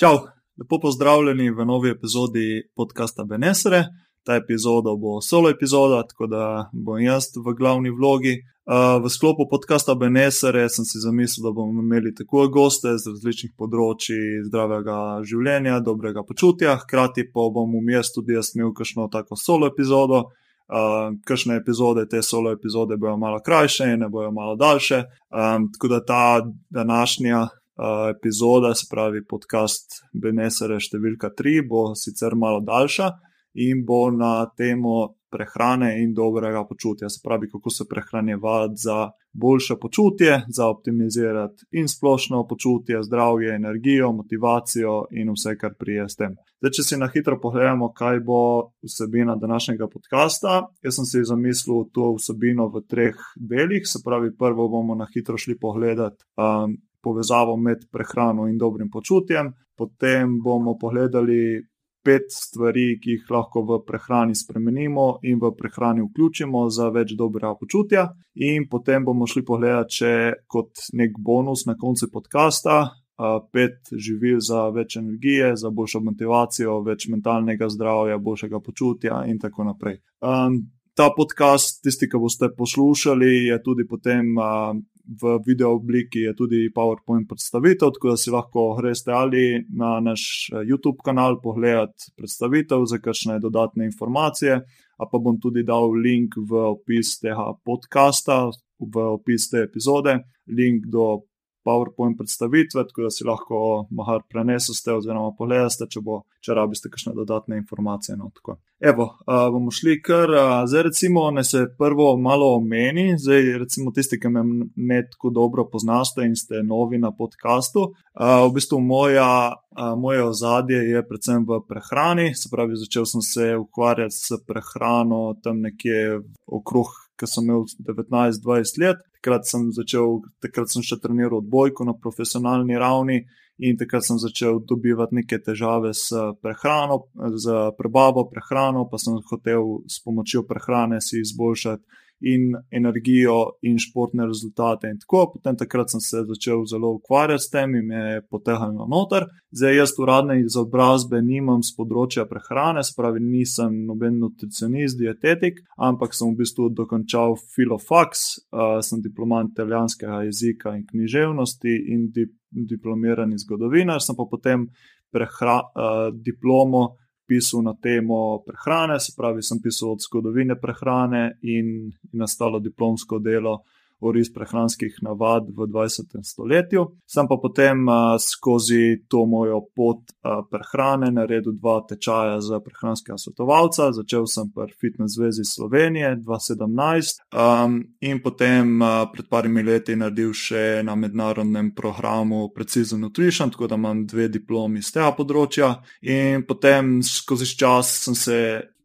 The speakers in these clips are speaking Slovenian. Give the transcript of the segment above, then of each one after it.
Čau, lepo pozdravljeni v novi epizodi podcasta Benesere. Ta epizoda bo solo epizoda, tako da bom jaz v glavni vlogi. V sklopu podcasta Benesere sem si zamislil, da bomo imeli tako goste z različnih področji zdravega življenja, dobrega počutja, hkrati pa bom v mestu tudi jaz imel kakšno tako solo epizodo. Uh, Kršne epizode, te solo epizode bodo malo krajše, ne bodo malo daljše. Um, tako da ta današnja epizoda, se pravi podcast Benesere številka 3, bo sicer malo daljša in bo na temo prehrane in dobrega počutja, se pravi, kako se prehranjevati za boljše počutje, za optimizirati in splošno počutje, zdravje, energijo, motivacijo in vse, kar prije s tem. Zdaj, če si na hitro pogledamo, kaj bo vsebina današnjega podcasta, jaz sem si zamislil to vsebino v treh delih, se pravi, prvo bomo na hitro šli pogledati. Um, povezavo med prehrano in dobrim počutjem. Potem bomo pogledali pet stvari, ki jih lahko v prehrani spremenimo in v prehrani vključimo za več dobrega počutja. In potem bomo šli pogledati, če kot nek bonus na koncu podcasta. Pet živil za več energije, za boljšo motivacijo, več mentalnega zdravja, boljšega počutja, in tako naprej. Um, ta podcast, tisti, ki boste poslušali, je tudi potem uh, v video obliki je tudi PowerPoint predstavitev, tako da si lahko greste ali na naš eh, YouTube kanal pogledati predstavitev za kakšne dodatne informacije, pa bom tudi dal link v opis tega podcasta, v opis te epizode, link do PowerPoint predstavitve, tako da si lahko mahar prenesete oziroma pogledate, če, bo, če rabiste kakšne dodatne informacije. No, Evo, uh, bomo šli kar, uh, zdaj recimo, ne se prvo malo omeni, zdaj recimo tisti, ki me ne tako dobro poznate in ste novi na podkastu. Uh, v bistvu moja, uh, moje ozadje je predvsem v prehrani, se pravi, začel sem se ukvarjati s prehrano tam nekje okrog ko sem imel 19-20 let. Takrat sem začel, takrat sem še treniral odbojko na profesionalni ravni in takrat sem začel dobivati neke težave s prehrano, z prebavo prehrano, pa sem hotel s pomočjo prehrane si izboljšati in energijo in športne rezultate. In tako, potem takrat sem se začel zelo ukvarjati s tem in me je potehnilo noter. Zdaj, jaz uradne izobrazbe nimam z področja prehrane, se pravi, nisem noben nutricionist, dietetik, ampak sem v bistvu dokončal filofax, uh, sem diplomant italijanskega jezika in književnosti in dip diplomirani zgodovinar, sem pa potem prehra, uh, diplomo pisal na temo prehrane, se pravi, sem pisal od zgodovine prehrane in nastalo diplomsko delo oris prehranskih navad v 20. stoletju. Sem pa potem skozi to mojo pot prehrane naredil dva tečaja za prehranskega svetovalca. Začel sem pri Fitness Zvezi Slovenije 2017 um, in potem pred parimi leti naredil še na mednarodnem programu Precision Nutrition, tako da imam dve diplomi z tega področja. In potem skozi čas sem se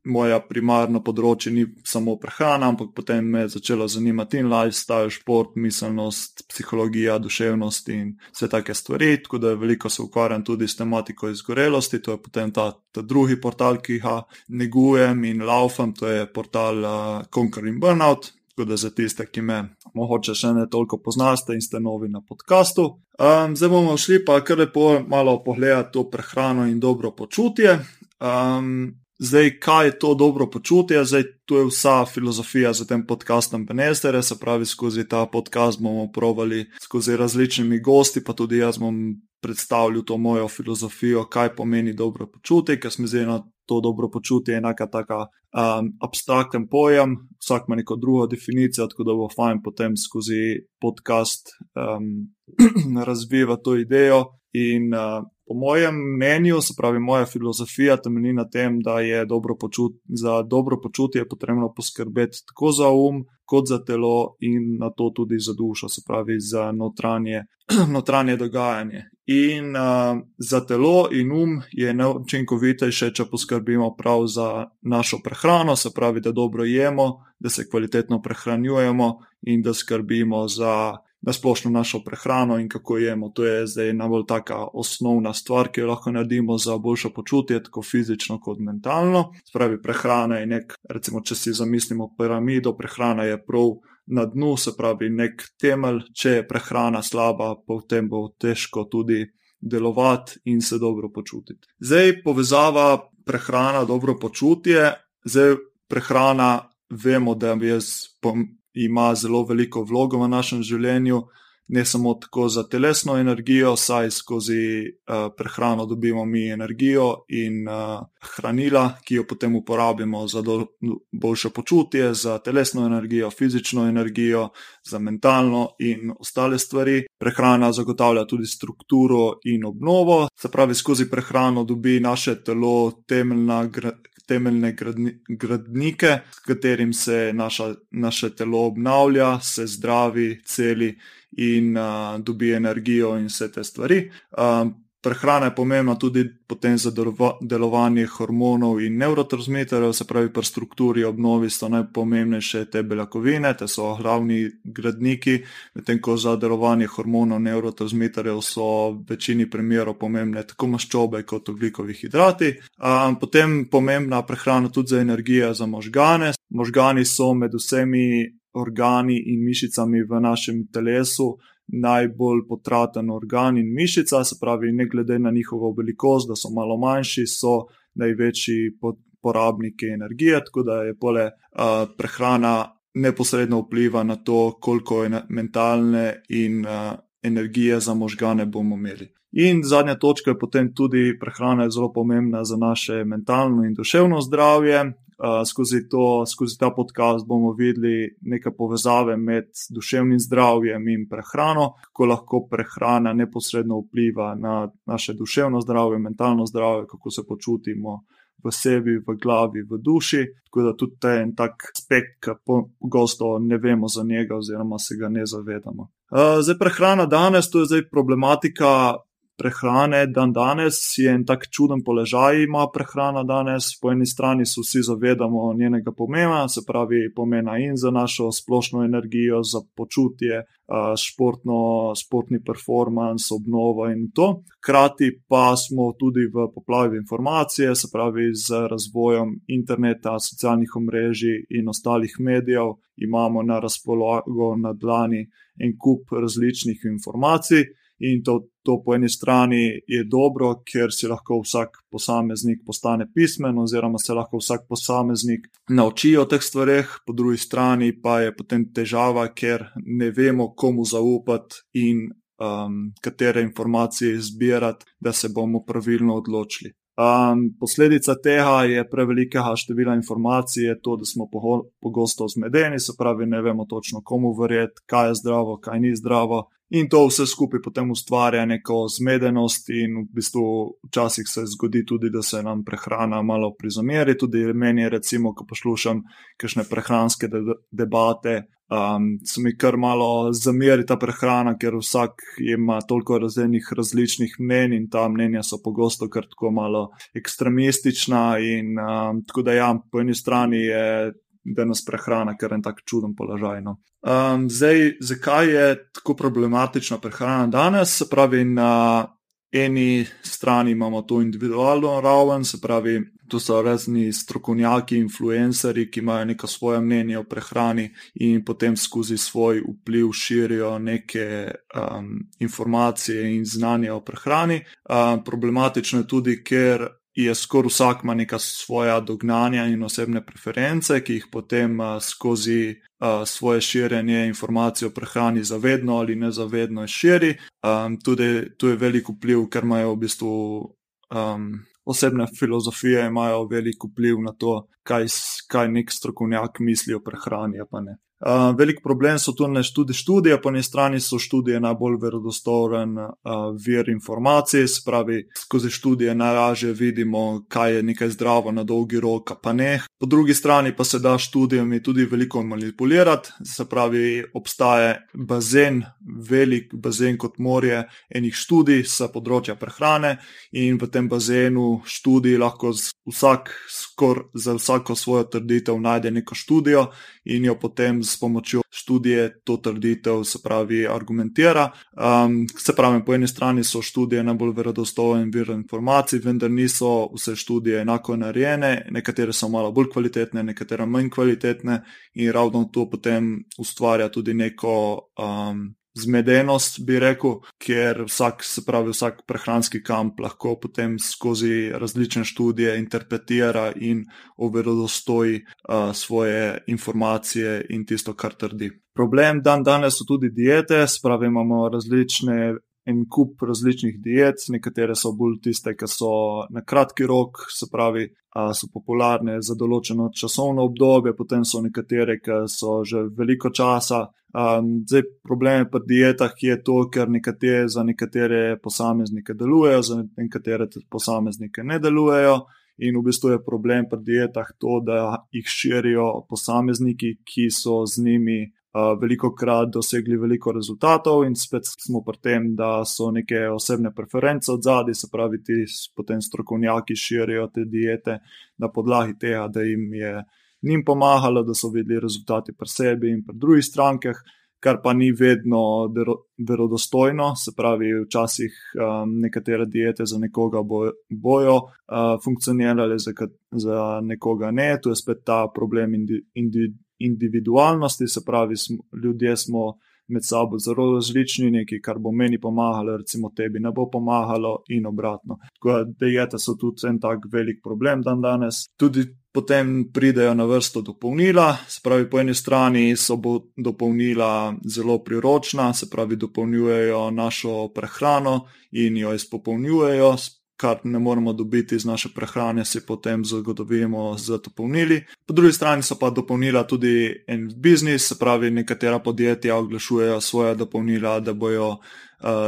moja primarna področja ni samo prehrana, ampak potem me je začelo zanimati in lifestyle, šport, miselnost, psihologija, duševnost in vse take stvari. Tako da veliko se ukvarjam tudi s tematiko izgorelosti, to je potem ta, ta drugi portal, ki ga negujem in laufam, to je portal uh, Conquer in Burnout. Tako da za tiste, ki me morda še ne toliko poznate in ste novi na podkastu. Um, zdaj bomo šli pa kar lepo malo pogledati to prehrano in dobro počutje. Um, Zdaj, kaj je to dobro počutje, zdaj tu je vsa filozofija za tem podcastom Benestere, se pravi, skozi ta podcast bomo provali skozi različnimi gosti, pa tudi jaz bom predstavljal to mojo filozofijo, kaj pomeni dobro počutje, ker smo zdaj na to dobro počutje enaka taka um, abstrakten pojem, vsak ima neko drugo definicijo, tako da bo fajn potem skozi podcast um, razvijati to idejo in uh, Po mojem mnenju, se pravi, moja filozofija temelji na tem, da je dobro počut, za dobro počutje potrebno poskrbeti tako za um, kot za telo in na to tudi za dušo, se pravi, za notranje, notranje dogajanje. In uh, za telo in um je neučinkovitejše, če poskrbimo prav za našo prehrano, se pravi, da dobro jemo, da se kvalitetno prehranjujemo in da skrbimo za na splošno našo prehrano in kako jemo. To je zdaj najbolj taka osnovna stvar, ki jo lahko naredimo za boljše počutje, tako fizično kot mentalno. Spravi, prehrana je nek, recimo, če si zamislimo piramido, prehrana je prav na dnu, se pravi, nek temelj. Če je prehrana slaba, potem bo težko tudi delovati in se dobro počutiti. Zdaj povezava prehrana, dobro počutje. Zdaj prehrana, vemo, da ima zelo veliko vlogo v našem življenju ne samo tako za telesno energijo, saj skozi uh, prehrano dobimo mi energijo in uh, hranila, ki jo potem uporabimo za boljše počutje, za telesno energijo, fizično energijo, za mentalno in ostale stvari. Prehrana zagotavlja tudi strukturo in obnovo, se pravi, skozi prehrano dobi naše telo temeljna. Temeljne gradnike, s katerim se naša, naše telo obnavlja, se zdravi, celi in uh, dobi energijo in vse te stvari. Uh, prehrana je pomembna tudi za delovanje hormonov in neurotransmiterjev, se pravi, pri strukturi obnovi so najpomembnejše te beljakovine, te so glavni gradniki, medtem ko za delovanje hormonov in neurotransmiterjev so v večini primerov pomembne tako maščobe kot oglikovi hidrati. Potem pomembna prehrana tudi za energijo za možgane. Možgani so med vsemi organi in mišicami v našem telesu najbolj potraten organ in mišica, se pravi, ne glede na njihovo velikost, da so malo manjši, so največji porabniki energije, tako da je pole uh, prehrana neposredno vpliva na to, koliko je mentalne in uh, energije za možgane bomo imeli. In zadnja točka je potem tudi prehrana, je zelo pomembna za naše mentalno in duševno zdravje skozi, to, skozi ta podcast bomo videli neke povezave med duševnim zdravjem in prehrano, kako lahko prehrana neposredno vpliva na naše duševno zdravje, mentalno zdravje, kako se počutimo v sebi, v glavi, v duši. Tako da tudi to je en tak aspekt, ki pogosto ne vemo za njega, oziroma se ga ne zavedamo. Zdaj, prehrana danes, to je zdaj problematika prehrane dan danes, je en tak čuden položaj, ima prehrana danes. Po eni strani se vsi zavedamo njenega pomena, se pravi, pomena in za našo splošno energijo, za počutje, športno, športni performance, obnovo in to. Hkrati pa smo tudi v poplavi informacije, se pravi, z razvojem interneta, socialnih omrežij in ostalih medijev, imamo na razpolago na dlani en kup različnih informacij. In to, to po eni strani je dobro, ker si lahko vsak posameznik postane pismen, oziroma se lahko vsak posameznik nauči o teh stvareh, po drugi strani pa je potem težava, ker ne vemo, komu zaupati in um, katere informacije izbirati, da se bomo pravilno odločili. Um, posledica tega je prevelikega števila informacij, to, da smo pogosto zmedeni, se pravi, ne vemo točno, komu verjeti, kaj je zdravo, kaj ni zdravo. In to vse skupaj potem ustvarja neko zmedenost, in v bistvu včasih se zgodi tudi, da se nam prehrana malo prizomeri. Tudi meni je, recimo, ko poslušam kakšne prehranske de debate, um, se mi kar malo zameri ta prehrana, ker vsak ima toliko različnih, različnih mnen in ta mnenja so pogosto kar tako malo ekstremistična. In um, tako da ja, po eni strani je da nas prehrana kar en tak čuden položaj. No. Um, zdaj, zakaj je tako problematična prehrana danes? Se pravi, na eni strani imamo to individualno raven, se pravi, to so razni strokovnjaki, influencerji, ki imajo neko svoje mnenje o prehrani in potem skozi svoj vpliv širijo neke um, informacije in znanje o prehrani. Um, problematično je tudi, ker je skoraj vsak ima neka svoja dognanja in osebne preference, ki jih potem uh, skozi uh, svoje širjenje informacij o prehrani zavedno ali nezavedno širi. Um, tudi tu je velik vpliv, ker imajo v bistvu um, osebne filozofije, imajo velik vpliv na to, kaj, kaj nek strokovnjak misli o prehrani, pa ne. Uh, velik problem so tudi študije, po eni strani so študije najbolj verodostoven uh, vir informacij, spravi skozi študije najlažje vidimo, kaj je nekaj zdravo na dolgi rok, pa ne. Po drugi strani pa se da študijami tudi veliko manipulirati, se pravi, obstaja bazen, velik bazen kot morje enih študij sa področja prehrane in v tem bazenu študij lahko vsak, skor za vsako svojo trditev najde neko študijo in jo potem s pomočjo študije to trditev, se pravi, argumentira. Um, se pravi, po eni strani so študije najbolj verodostojen vir informacij, vendar niso vse študije enako narejene, nekatere so malo bolj kvalitetne, nekatere manj kvalitetne in ravno to potem ustvarja tudi neko. Um, zmedenost, bi rekel, ker vsak, se pravi, vsak prehranski kamp lahko potem skozi različne študije interpretira in overodostoji uh, svoje informacije in tisto, kar trdi. Problem dan danes so tudi diete, spravi imamo različne en kup različnih diet, nekatere so bolj tiste, ki so na kratki rok, se pravi, so popularne za določeno časovno obdobje, potem so nekatere, ki so že veliko časa. Zdaj, problem pri dietah je to, ker nekatere za nekatere posameznike delujejo, za nekatere posameznike ne delujejo. In v bistvu je problem pri dietah to, da jih širijo posamezniki, ki so z njimi veliko krat dosegli veliko rezultatov, in spet smo pri tem, da so neke osebne preference od zadaj, se pravi, ti potem strokovnjaki širijo te diete na podlagi tega, da jim je njim pomagalo, da so videli rezultate pri sebi in pri drugih strankah. Kar pa ni vedno verodostojno, se pravi, včasih um, nekatere diete za nekoga bo, bojo uh, funkcionirale, za, za nekoga ne. Tu je spet ta problem indi, indi, individualnosti, se pravi, smo, ljudje smo med sabo zelo različni, nekaj, kar bo meni pomagalo, recimo tebi ne bo pomagalo, in obratno. Tako da diete so tudi en tak velik problem dan danes. Tudi potem pridejo na vrsto dopolnila, se pravi, po eni strani so dopolnila zelo priročna, se pravi, dopolnjujejo našo prehrano in jo izpopolnjujejo kar ne moremo dobiti iz naše prehrane, si potem zagotovimo z dopolnili. Po drugi strani so pa dopolnila tudi en biznis, se pravi, nekatera podjetja oglašujejo svoje dopolnila, da bojo uh,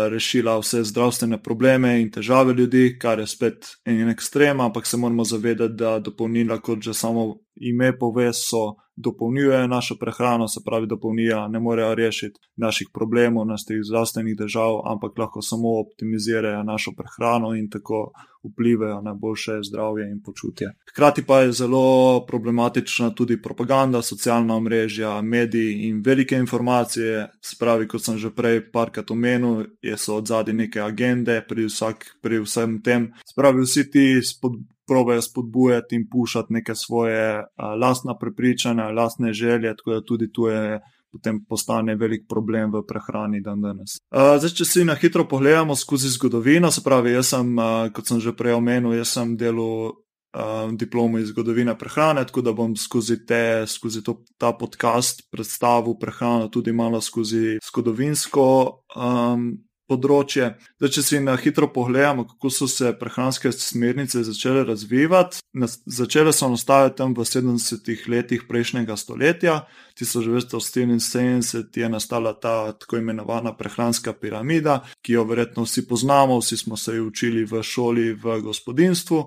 rešila vse zdravstvene probleme in težave ljudi, kar je spet en ekstrem, ampak se moramo zavedati, da dopolnila, kot že samo ime pove, so dopolnjujejo našo prehrano, se pravi, dopolnila ne morejo rešiti naših problemov, naših zdravstvenih držav, ampak lahko samo optimizirajo našo prehrano in tako vplivajo na boljše zdravje in počutje. Hkrati pa je zelo problematična tudi propaganda, socialna omrežja, mediji in velike informacije. Spravi, kot sem že prej parkrat omenil, so od zadnje neke agende pri, vsak, pri vsem tem. Spravi, vsi ti spodbujali probejo spodbujati in pušati neke svoje uh, lastne prepričanja, lastne želje, tako da tudi tu je. Potem postane velik problem v prehrani dan danes. Uh, zdaj, če si na hitro pogledamo skozi zgodovino, se pravi, jaz sem, uh, kot sem že prej omenil, jaz sem delal uh, diplomo iz zgodovine prehrane, tako da bom skozi, te, skozi to, ta podcast predstavil prehrano tudi malo skozi zgodovinsko um, področje. Da, če si na hitro pogledamo, kako so se prehranske smernice začele razvijati, začele so nastajati tam v 70-ih letih prejšnjega stoletja, 1974 je nastala ta tako imenovana prehranska piramida, ki jo verjetno vsi poznamo, vsi smo se jo učili v šoli, v gospodinstvu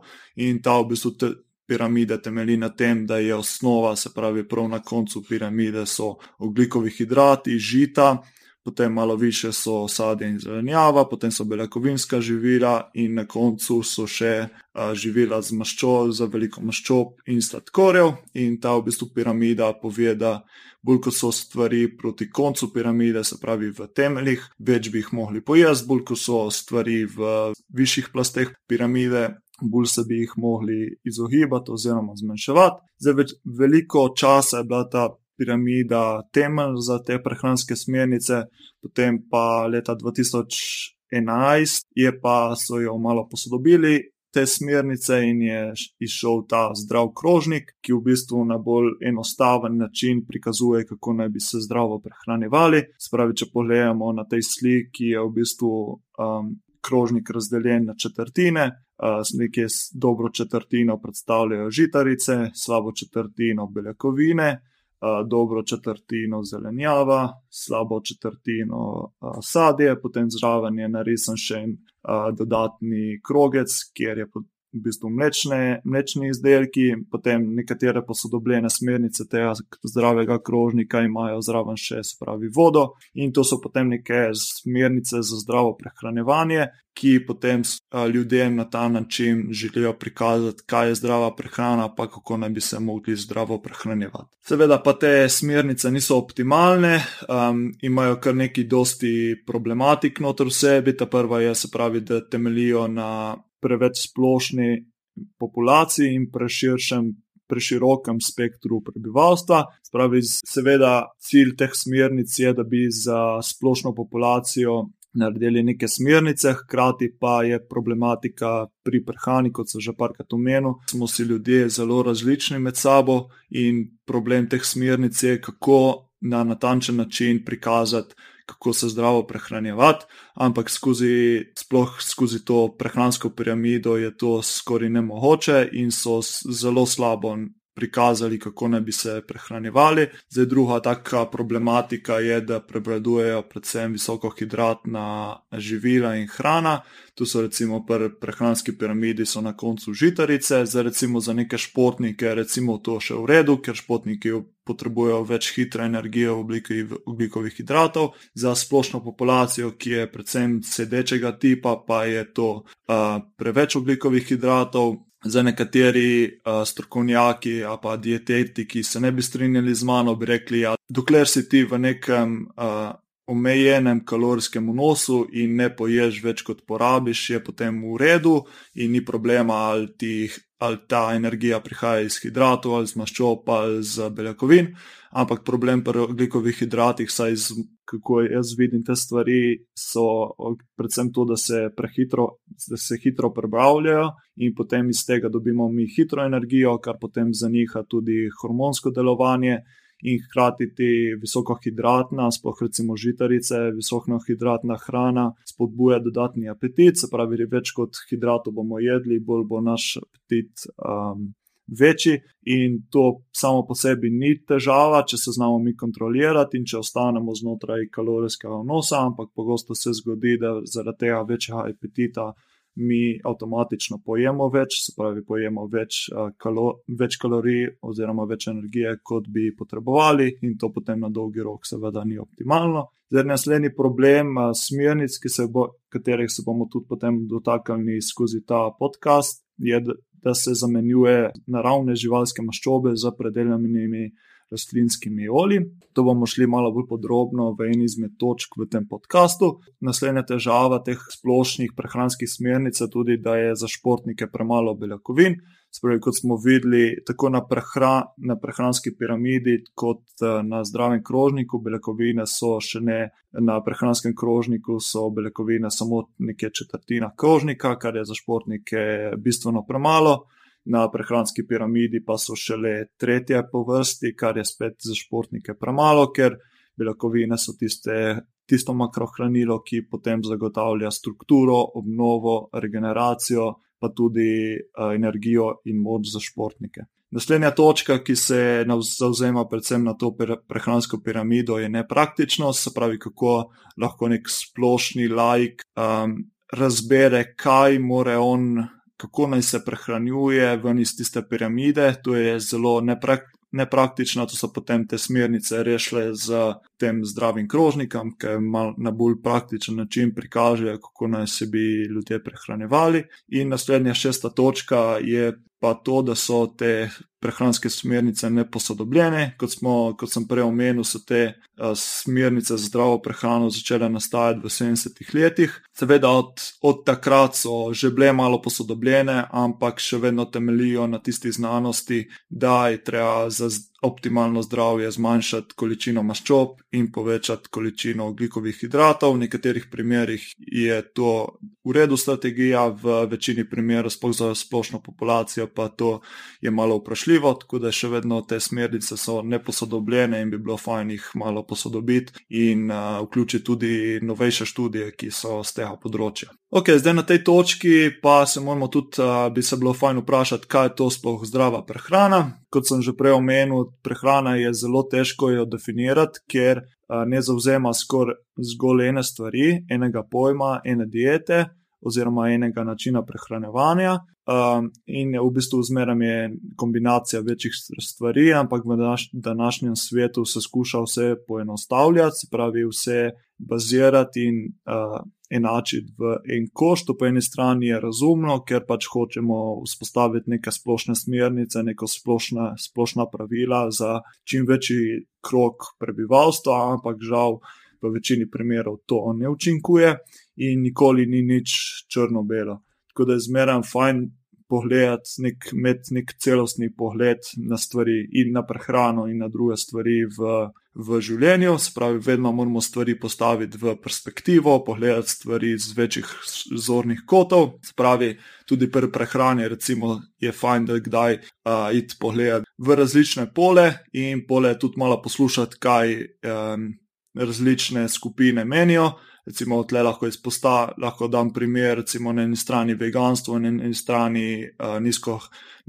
in ta v bistvu. Te, Piramide temelji na tem, da je osnova, se pravi, prav na koncu piramide so ogljikovi hidrati, žita, potem malo više so sadje in zelenjava, potem so beljakovinska živila in na koncu so še živila z maščob, za veliko maščob in sladkorjev. In ta v bistvu piramida pove, da bolj ko so stvari proti koncu piramide, se pravi v temeljih, več bi jih mogli pojesti, bolj ko so stvari v višjih plasteh piramide. Bolj se bi jih mogli izogibati, oziroma zmanjševati. Zdaj, več, veliko časa je bila ta piramida temelj za te prehranske smernice, potem pa leta 2011 je pa so jo malo posodobili. Te smernice in je išel ta zdrav krožnik, ki v bistvu na bolj enostaven način prikazuje, kako naj bi se zdravo prehranjevali. Spravi, če pogledamo na tej sliki, je v bistvu um, krožnik razdeljen na četrtine. Uh, nekje dobro četrtino predstavljajo žitarice, slabo četrtino beljakovine, dobro četrtino zelenjava, slabo četrtino sadje, potem zraven je narisan še en dodatni krogec, kjer je v bistvu mlečne, mlečni izdelki, potem nekatere posodobljene smernice tega zdravega krožnika imajo zraven še spravi vodo in to so potem neke smernice za zdravo prehranevanje, ki potem ljudem na ta način želijo prikazati, kaj je zdrava prehrana, pa kako naj bi se mogli zdravo prehranjevati. Seveda pa te smernice niso optimalne, um, imajo kar nekaj dosti problematik noter v sebi. Ta prva je, se pravi, da temelijo na preveč splošni populaciji in preširšem preširokem spektru prebivalstva. Spravi, seveda, cilj teh smernic je, da bi za splošno populacijo naredili neke smernice, hkrati pa je problematika pri prehrani, kot so že parkrat omenil, smo si ljudje zelo različni med sabo in problem teh smernic je, kako na natančen način prikazati. Kako se zdravo prehranjevati, ampak skozi, sploh skozi to prehransko piramido je to skoraj nemogoče, in so zelo slabo prikazali, kako naj bi se prehranjevali. Zdaj, druga taka problematika je, da prevladujejo predvsem visokohidratna živila in hrana. Tu so recimo pri prehranski piramidi na koncu žitarice, zdaj recimo za neke športnike, recimo to še v redu, ker športniki potrebujejo več hitre energije v obliki ugljikovih hidratov. Za splošno populacijo, ki je predvsem sedečega tipa, pa je to uh, preveč ugljikovih hidratov, za nekateri uh, strokovnjaki ali pa dietetiki se ne bi strinjali z mano, bi rekli, da ja, dokler si ti v nekem uh, omejenem kalorijskem vnosu in ne poješ več kot porabiš, je potem v redu in ni problema, ali, ti, ali ta energija prihaja iz hidratov, ali iz maščob, ali iz beljakovin. Ampak problem pri oglikovih hidratih, saj iz kako jaz vidim te stvari, so predvsem to, da se prehitro, da se hitro prebavljajo in potem iz tega dobimo mi hitro energijo, kar potem zaniha tudi hormonsko delovanje. In hkrati ti visokohidratna, sploh recimo žitarice, visokohidratna hrana spodbuja dodatni apetit, se pravi, več kot hidratov bomo jedli, bolj bo naš apetit um, večji, in to samo po sebi ni težava, če se znamo mi kontrolirati in če ostanemo znotraj kalorijskega vnosa, ampak pogosto se zgodi, da zaradi tega večjega apetita mi avtomatično pojemo več, se pravi, pojemo več, kalo, več kalorij oziroma več energije, kot bi potrebovali, in to potem na dolgi rok seveda ni optimalno. Zdaj, naslednji problem smernic, se bo, katerih se bomo tudi potem dotaknili skozi ta podcast, je, da se zamenjuje naravne živalske maščobe z predeljenimi rastlinskimi olji. To bomo šli malo bolj podrobno v eni izmed točk v tem podkastu. Naslednja težava teh splošnih prehranskih smernic je tudi, da je za športnike premalo beljakovin. Spravi, kot smo videli, tako na, prehra, na prehranski piramidi, kot na zdravem krožniku, beljakovine so še ne na prehranskem krožniku, so beljakovine samo nekaj četrtina krožnika, kar je za športnike bistveno premalo. Na prehranski piramidi pa so šele tretje po vrsti, kar je spet za športnike premalo, ker beljakovine so tiste, tisto makrohranilo, ki potem zagotavlja strukturo, obnovo, regeneracijo pa tudi uh, energijo in moč za športnike. Naslednja točka, ki se zauzema predvsem na to prehransko piramido, je nepraktičnost, se pravi, kako lahko nek splošni laik um, razbere, kaj more on, kako naj se prehranjuje ven iz tiste piramide. To je zelo nepraktično nepraktična, to so potem te smernice rešile z tem zdravim krožnikom, ki na bolj praktičen način prikažejo, kako naj se bi ljudje prehranjevali. In naslednja šesta točka je pa to, da so te prehranske smernice neposodobljene. Kot, smo, kot sem prej omenil, so te uh, smernice za zdravo prehrano začele nastajati v 70-ih letih. Seveda, od, od takrat so že bile malo posodobljene, ampak še vedno temeljijo na tisti znanosti, da je treba za optimalno zdravje zmanjšati količino maščob in povečati količino oglikovih hidratov. V nekaterih primerjih je to v redu strategija, v večini primerov, sploh za splošno populacijo, pa to je malo vprašljivo, tako da še vedno te smernice so neposodobljene in bi bilo fajn jih malo posodobiti in uh, vključiti tudi novejše študije, ki so z tega področja. Ok, zdaj na tej točki pa se moramo tudi, uh, bi se bilo fajn vprašati, kaj je to sploh zdrava prehrana. Kot sem že prej omenil, prehrana je zelo težko jo definirati, ker ne zauzema skoraj zgolj ene stvari, enega pojma, ene diete oziroma enega načina prehranevanja. In v bistvu zmeraj je kombinacija večjih stvari, ampak v današnjem svetu se skuša vse poenostavljati, se pravi, vse bazirati in uh, enačiti v en koš. To po eni strani je razumno, ker pač hočemo vzpostaviti neke splošne smernice, neka splošna, splošna pravila za čim večji krok prebivalstva, ampak žal v večini primerov to ne učinkuje in nikoli ni nič črno-belo. Tako da je zmeraj fajn pogledati, nek, imeti nek celostni pogled na stvari in na prehrano in na druge stvari v, v življenju. Spravi, vedno moramo stvari postaviti v perspektivo, pogledati stvari z večjih zornih kotov. Spravi, tudi pri prehrani, recimo, je fajn, da kdaj uh, id pogledati v različne pole in pole tudi malo poslušati, kaj um, različne skupine menijo recimo, tle lahko izpostavim, lahko dam primer, recimo na eni strani veganstvo, na eni strani uh, nizko,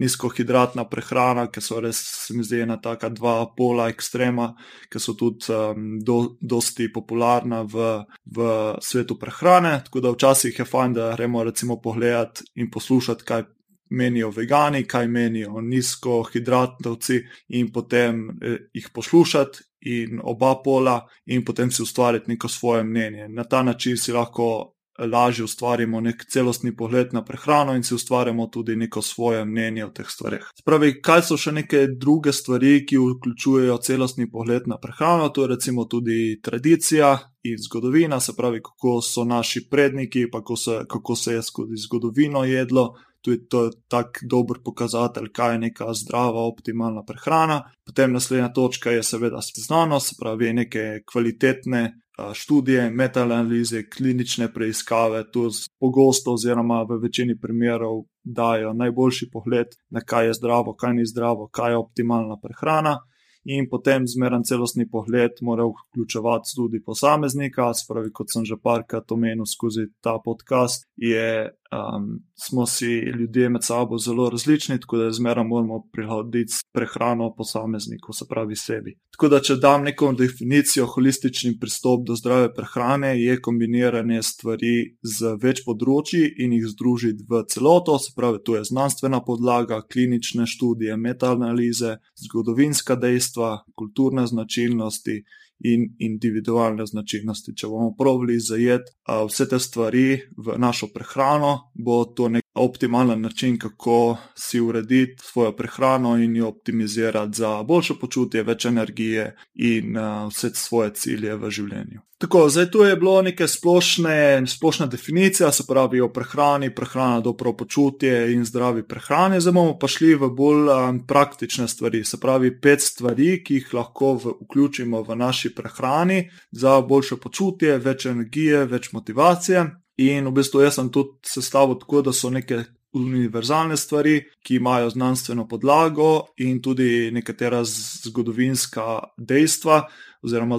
nizkohidratna prehrana, ki so res, se mi zdi, ena taka dva pola ekstrema, ki so tudi um, do, dosti popularna v, v svetu prehrane. Tako da včasih je fajn, da gremo recimo pogledati in poslušati, kaj menijo vegani, kaj menijo nizkohidratnovci, in potem eh, jih poslušati, in oba pola, in potem si ustvariti neko svoje mnenje. Na ta način si lahko lažje ustvarimo nek celostni pogled na prehrano in si ustvarjamo tudi neko svoje mnenje o teh stvarih. Spravi, kaj so še neke druge stvari, ki vključujejo celostni pogled na prehrano, to je recimo tudi tradicija. In zgodovina, se pravi, kako so naši predniki, pa kako se, kako se je skozi zgodovino jedlo, tudi to je tak dober pokazatelj, kaj je neka zdrava, optimalna prehrana. Potem naslednja točka je seveda znanost, se pravi, neke kvalitetne študije, metaanalize, klinične preiskave, tu pogosto, oziroma v večini primerov, dajo najboljši pogled na kaj je zdravo, kaj ni zdravo, kaj je optimalna prehrana in potem zmeren celostni pogled mora vključevati tudi posameznika. Spravi, kot sem že parkrat omenil skozi ta podcast, je, um, smo si ljudje med sabo zelo različni, tako da zmeraj moramo prilagoditi prehrano posamezniku, se pravi sebi. Tako da, če dam neko definicijo, holistični pristop do zdrave prehrane je kombiniranje stvari z več področji in jih združiti v celoto, se pravi, to je znanstvena podlaga, klinične študije, metaanalize, zgodovinska dejstva, kulturne značilnosti in individualne značilnosti. Če bomo pravili zajeti vse te stvari v našo prehrano, bo to nek optimalen način, kako si urediti svojo prehrano in jo optimizirati za boljše počutje, več energije in vse svoje cilje v življenju. Tako, zdaj tu je bilo neke splošne, splošna definicija, se pravi o prehrani, prehrana dobro počutje in zdravi prehrani. Zdaj bomo pa šli v bolj um, praktične stvari, se pravi pet stvari, ki jih lahko v, vključimo v naši prehrani za boljše počutje, več energije, več motivacije. In v bistvu jaz sem tudi sestavil tako, da so neke univerzalne stvari, ki imajo znanstveno podlago in tudi nekatera zgodovinska dejstva oziroma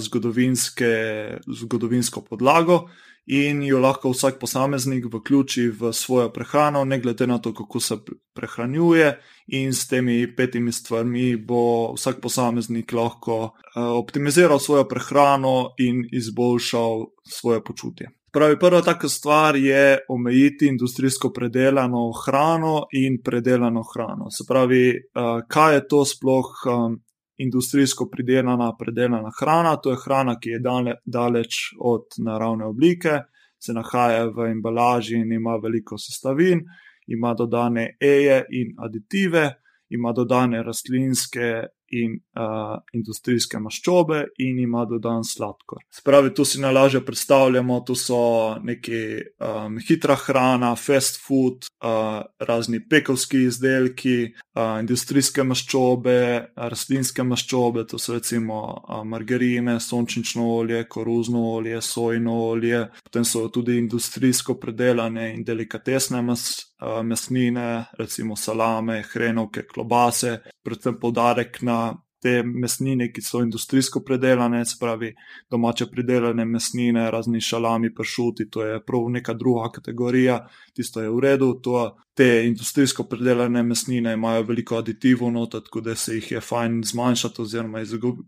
zgodovinsko podlago. In jo lahko vsak posameznik vključi v svojo prehrano, ne glede na to, kako se prehranjuje, in s temi petimi stvarmi bo vsak posameznik lahko uh, optimiziral svojo prehrano in izboljšal svoje počutje. Pravi, prva taka stvar je omejiti industrijsko predelano hrano in predelano hrano. Se pravi, uh, kaj je to sploh um, industrijsko pridelana, predelana hrana? To je hrana, ki je dale, daleč od naravne oblike, se nahaja v embalaži in ima veliko sestavin, ima dodane eje in aditive, ima dodane rastlinske in uh, industrijske maščobe, in ima dodan sladkor. Spravi, tu si najlažje predstavljamo, tu so neki um, hitra hrana, fast food, uh, razni pekovski izdelki, uh, industrijske maščobe, rastlinske maščobe, to so recimo uh, margarine, sončnično olje, koruzno olje, sojno olje, potem so tudi industrijsko predelane in delikatesne uh, mesnine, recimo salame, hrenovke, klobase, predvsem podarek na te mesnine, ki so industrijsko predelane, spravi domače predelane mesnine, razni šalami, pršuti, to je prav neka druga kategorija, tisto je v redu. To, te industrijsko predelane mesnine imajo veliko aditivov, no, tako da se jih je fajn zmanjšati oziroma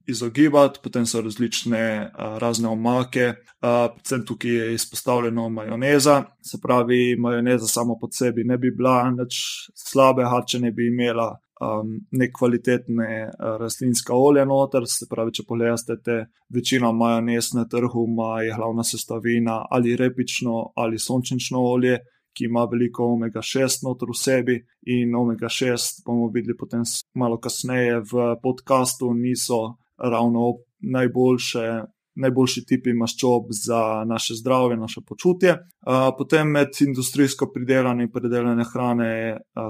izogibati, potem so različne a, razne omake, a, predvsem tukaj je izpostavljeno majoneza, se pravi, majoneza samo po sebi ne bi bila nič slabe, če ne bi imela um, nekvalitetne uh, rastlinska olja noter. Se pravi, če pogledate, te večina majonez na trgu ima je glavna sestavina ali repično ali sončnično olje, ki ima veliko omega-6 noter v sebi. In omega-6 bomo videli potem malo kasneje v podkastu, niso ravno najboljše najboljši tipi maščob za naše zdravje, naše počutje. Potem med industrijsko pridelane in predelane hrane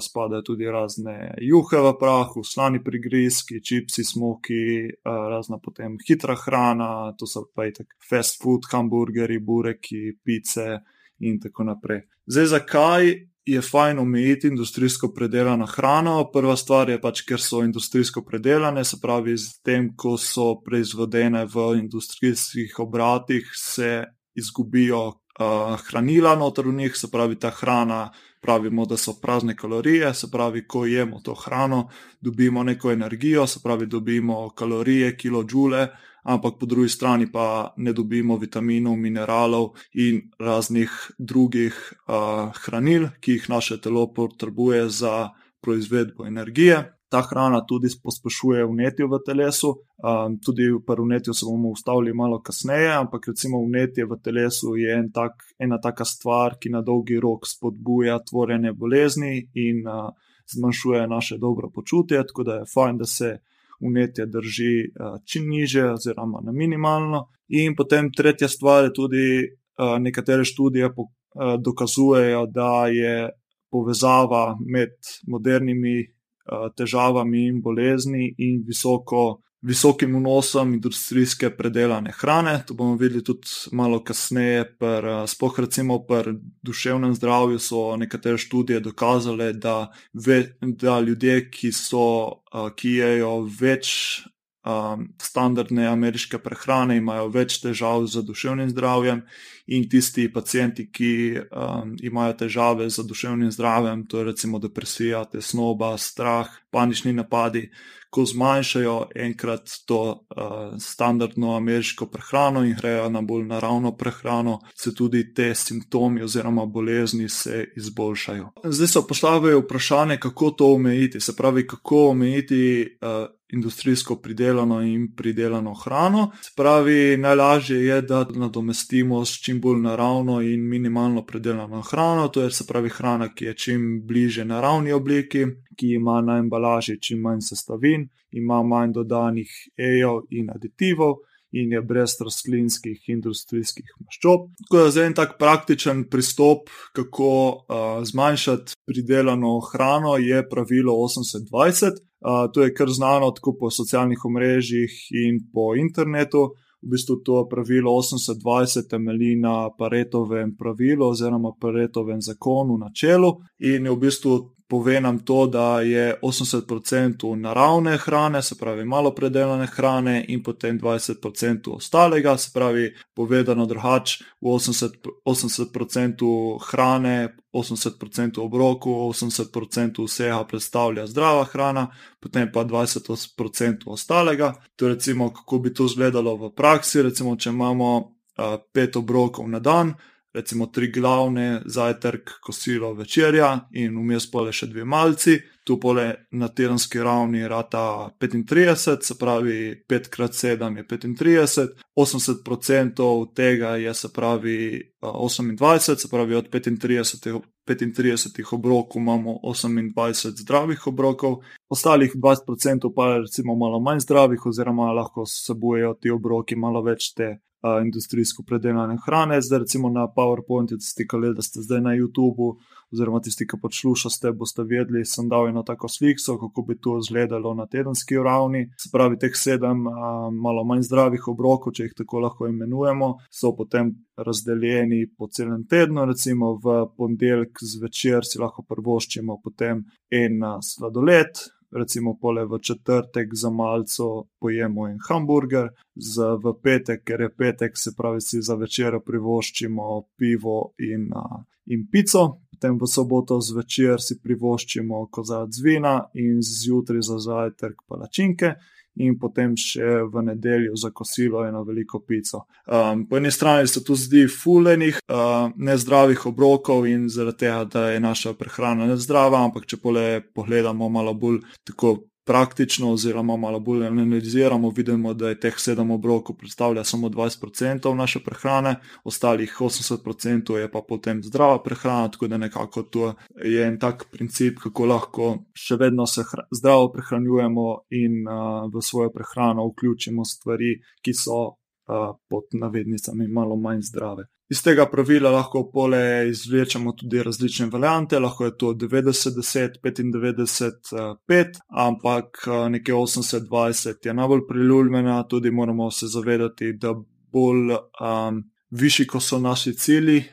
spadajo tudi razne juhe v prahu, slani prigrizki, čipsi, smoki, razna potem hitra hrana, to so pa i tak fast food, hamburgeri, bureki, pice in tako naprej. Zdaj, zakaj je fajn omejiti industrijsko predelano hrano. Prva stvar je pač, ker so industrijsko predelane, se pravi, z tem, ko so proizvedene v industrijskih obratih, se izgubijo uh, hranila noter v njih, se pravi, ta hrana. Pravimo, da so prazne kalorije, se pravi, ko jemo to hrano, dobimo neko energijo, se pravi, dobimo kalorije, kilojoule, ampak po drugi strani pa ne dobimo vitaminov, mineralov in raznih drugih uh, hranil, ki jih naše telo potrebuje za proizvedbo energije. Ta hrana tudi pospešuje vnetje v telesu, um, tudi pri vnetju se bomo ustavili malo kasneje, ampak recimo vnetje v telesu je en tak, ena taka stvar, ki na dolgi rok spodbuja tvorjenje bolezni in uh, zmanjšuje naše dobro počutje, tako da je fajn, da se vnetje drži eh, čim niže, oziroma na minimalno. In potem tretja stvar je tudi, eh, nekatere študije eh, dokazujejo, da je povezava med modernimi težavami in bolezni in visoko visokim vnosom industrijske predelane hrane. To bomo videli tudi malo kasneje. Sploh recimo pri duševnem zdravju so nekatere študije dokazale, da, ve, da ljudje, ki, so, ki jejo več um, standardne ameriške prehrane, imajo več težav z duševnim zdravjem, in tisti pacijenti, ki um, imajo težave z duševnim zdravjem, to je recimo depresija, tesnoba, strah, panični napadi, ko zmanjšajo enkrat to uh, standardno ameriško prehrano in grejo na bolj naravno prehrano, se tudi te simptomi oziroma bolezni se izboljšajo. Zdaj se postavljajo vprašanje, kako to omejiti, se pravi, kako omejiti uh, industrijsko pridelano in pridelano hrano. Se pravi, najlažje je, da nadomestimo s čim bolj naravno in minimalno pridelano hrano, to je se pravi hrana, ki je čim bliže naravni obliki, ki ima na embalaži čim manj sestavin, ima manj dodanih ejev in aditivov. In je brez rastlinskih industrijskih maščob. Tako je en tak praktičen pristop, kako uh, zmanjšati pridelano hrano, je pravilo 80-20. Uh, to je kar znano tako po socialnih omrežjih in po internetu. V bistvu to pravilo 80-20 temelji na Paretovem pravilu oziroma Paretovem zakonu na čelu in je v bistvu pove nam to, da je 80% naravne hrane, se pravi malo predelane hrane, in potem 20% ostalega, se pravi povedano drugače, v 80%, 80% hrane, 80% obrokov, 80% vsega predstavlja zdrava hrana, potem pa 20% ostalega. To recimo, kako bi to izgledalo v praksi, recimo, če imamo uh, pet obrokov na dan recimo tri glavne, zajtrk, kosilo, večerja in vmes pole še dve malci. Tu pole na tedenski ravni rata 35, se pravi 5x7 je 35, 80% tega je se pravi 28, se pravi od 35. 35 obrokov imamo 28 zdravih obrokov, ostalih 20% pa je recimo malo manj zdravih, oziroma lahko sebujejo ti obroki malo več te industrijsko predelane hrane. Zdaj, recimo na PowerPointu, tisti, ki ste zdaj na YouTubu, oziroma tisti, ki poslušate, boste vedeli, sem dal eno tako sliko, kako bi to izgledalo na tedenski ravni. Se pravi, teh sedem a, malo manj zdravih obrokov, če jih tako lahko imenujemo, so potem razdeljeni po celem tednu. Recimo v ponedeljek zvečer si lahko prvoščimo potem en sladoled, recimo pole v četrtek za malco pojemo en hamburger, za v petek, ker je petek, se pravi, si za večer privoščimo pivo in, in pico. Potem v soboto zvečer si privoščimo kozarc vina in zjutraj za zajtrk palačinke in potem še v nedeljo za kosilo eno veliko pico. Um, po eni strani se tu zdi fulejnih, uh, nezdravih obrokov in zaradi tega, da je naša prehrana nezdrava, ampak če pogledamo malo bolj tako praktično, oziroma malo bolj analiziramo, vidimo, da je teh sedem obrokov predstavlja samo 20% naše prehrane, ostalih 80% je pa potem zdrava prehrana, tako da nekako to je en tak princip, kako lahko še vedno se zdravo prehranjujemo in uh, v svojo prehrano vključimo stvari, ki so pod navednicami malo manj zdrave. Iz tega pravila lahko pole izvlečemo tudi različne variante, lahko je to 90-10, 95-5, ampak nekje 80-20 je najbolj priljubljena, tudi moramo se zavedati, da bolj um, višji, ko so naši cilji,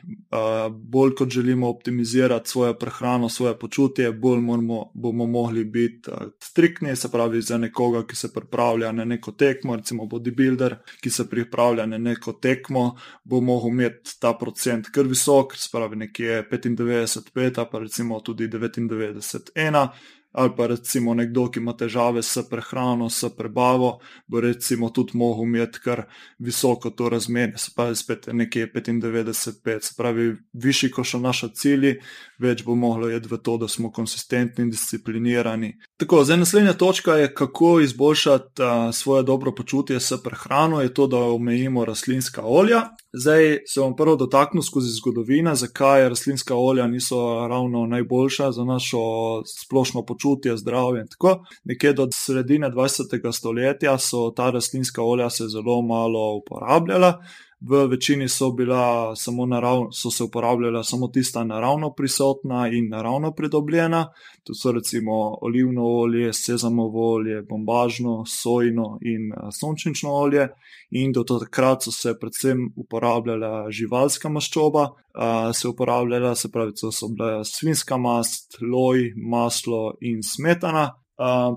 bolj kot želimo optimizirati svojo prehrano, svoje počutje, bolj moramo, bomo mogli biti striktni, se pravi, za nekoga, ki se pripravlja na neko tekmo, recimo bodybuilder, ki se pripravlja na neko tekmo, bo mogel imeti ta procent kar visok, se pravi, nekje 95-5, pa recimo tudi 99-1 ali pa recimo nekdo, ki ima težave s prehrano, s prebavo, bo recimo tudi mogel imeti kar visoko to razmerje, se pravi, spet nekje 95-5, se pravi, višji, ko so naši cilji, več bo moglo jeti v to, da smo konsistentni in disciplinirani. Tako, zdaj naslednja točka je, kako izboljšati uh, svoje dobro počutje s prehrano, je to, da omejimo rastlinska olja. Zdaj se bom prvo dotaknil skozi zgodovino, zakaj rastlinska olja niso ravno najboljša za našo splošno počutje, zdravje in tako. Nekje do sredine 20. stoletja so ta rastlinska olja se zelo malo uporabljala v večini so bila naravno, so se uporabljala samo tista naravno prisotna in naravno pridobljena, to so recimo olivno olje, sezamovo olje, bombažno, sojno in eh, sončnično olje. In do takrat so se predvsem uporabljala živalska maščoba, eh, se uporabljala, se pravi, so, bila svinska mast, loj, maslo in smetana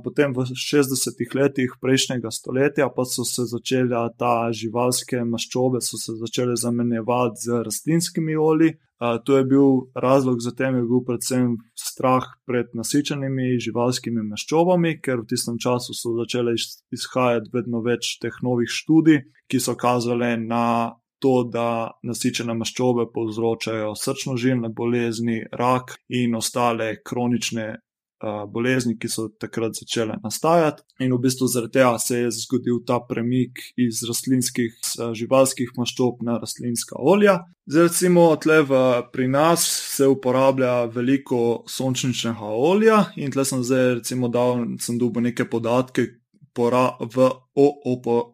potem v 60-ih letih prejšnjega stoletja pa so se začele ta živalske maščobe začele zamenjevati z rastlinskimi olji. Uh, to je bil razlog za tem, je bil predvsem strah pred nasičenimi živalskimi maščobami, ker v tistem času so začele izhajati vedno več teh novih študij, ki so kazale na to, da nasičene maščobe povzročajo srčno-žilne bolezni, rak in ostale kronične bolezni, ki so takrat začele nastajati. In v bistvu zaradi tega se je zgodil ta premik iz rastlinskih, živalskih maščob na rastlinska olja. Zdaj, recimo, tle v, pri nas se uporablja veliko sončničnega olja, in tle sem zdaj, recimo, dal, sem dobil neke podatke. V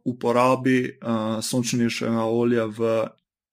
uporabi uh, sončničnega olja v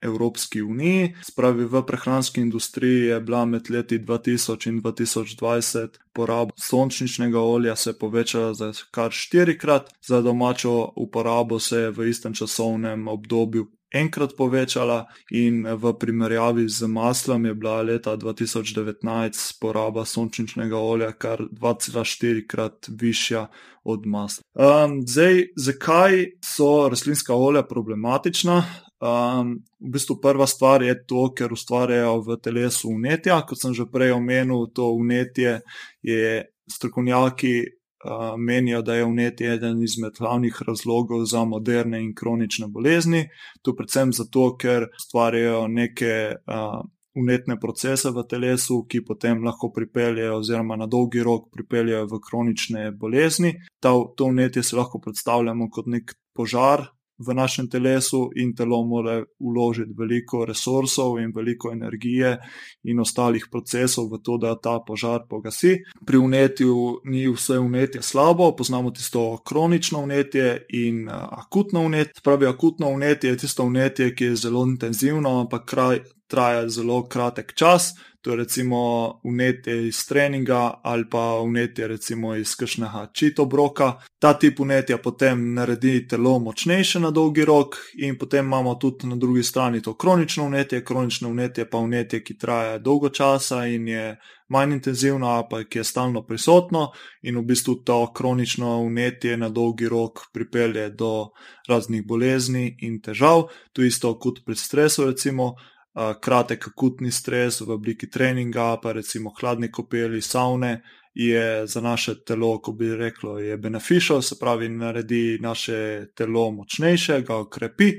Evropski uniji. Spravi v prehranski industriji je bila med leti 2000 in 2020 poraba sončničnega olja se povečala za kar štirikrat, za domačo uporabo se je v istem časovnem obdobju enkrat povečala in v primerjavi z maslom je bila leta 2019 poraba sončničnega olja kar 2,4 krat višja od masla. Um, zdaj, zakaj so rastlinska olja problematična? Um, v bistvu prva stvar je to, ker ustvarjajo v telesu unetja. Kot sem že prej omenil, to unetje je strokovnjaki uh, menijo, da je unetje eden izmed glavnih razlogov za moderne in kronične bolezni. To predvsem zato, ker ustvarjajo neke uh, unetne procese v telesu, ki potem lahko pripeljejo, oziroma na dolgi rok pripeljejo v kronične bolezni. Ta, to unetje si lahko predstavljamo kot nek požar, v našem telesu in telo mora uložiti veliko resursov in veliko energije in ostalih procesov v to, da ta požar pogasi. Pri unetju ni vse unetje slabo, poznamo tisto kronično unetje in akutno unetje. Pravi, akutno unetje je tisto unetje, ki je zelo intenzivno, ampak kraj traja zelo kratek čas to je recimo unetje iz treninga ali pa unetje recimo iz kakšnega čitobroka. Ta tip unetja potem naredi telo močnejše na dolgi rok in potem imamo tudi na drugi strani to kronično unetje. Kronično unetje pa unetje, ki traja dolgo časa in je manj intenzivno, pa ki je stalno prisotno in v bistvu to kronično unetje na dolgi rok pripelje do raznih bolezni in težav. To isto kot pri stresu recimo kratek akutni stres v obliki treninga, pa recimo hladne kopeli, savne, je za naše telo, ko bi reklo, je beneficial, se pravi, naredi naše telo močnejše, ga okrepi.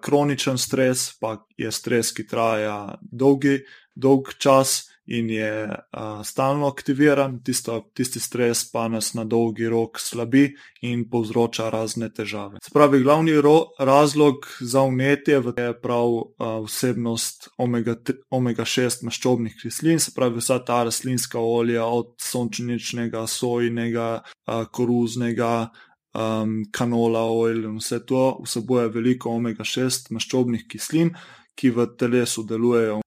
Kroničen stres pa je stres, ki traja dolgi, dolg čas in je uh, stalno aktiviran, tisto, tisti stres pa nas na dolgi rok slabi in povzroča razne težave. Spravi, glavni ro, razlog za unetje je prav uh, vsebnost omega-6 omega maščobnih kislin, se pravi vsa ta rastlinska olja od sončničnega, sojnega, uh, koruznega. um, kanola, oil in vse to vsebuje veliko omega-6 maščobnih kislin, ki v telesu delujejo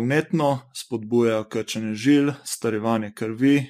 vnetno, spodbujajo krčenje žil, starevanje krvi,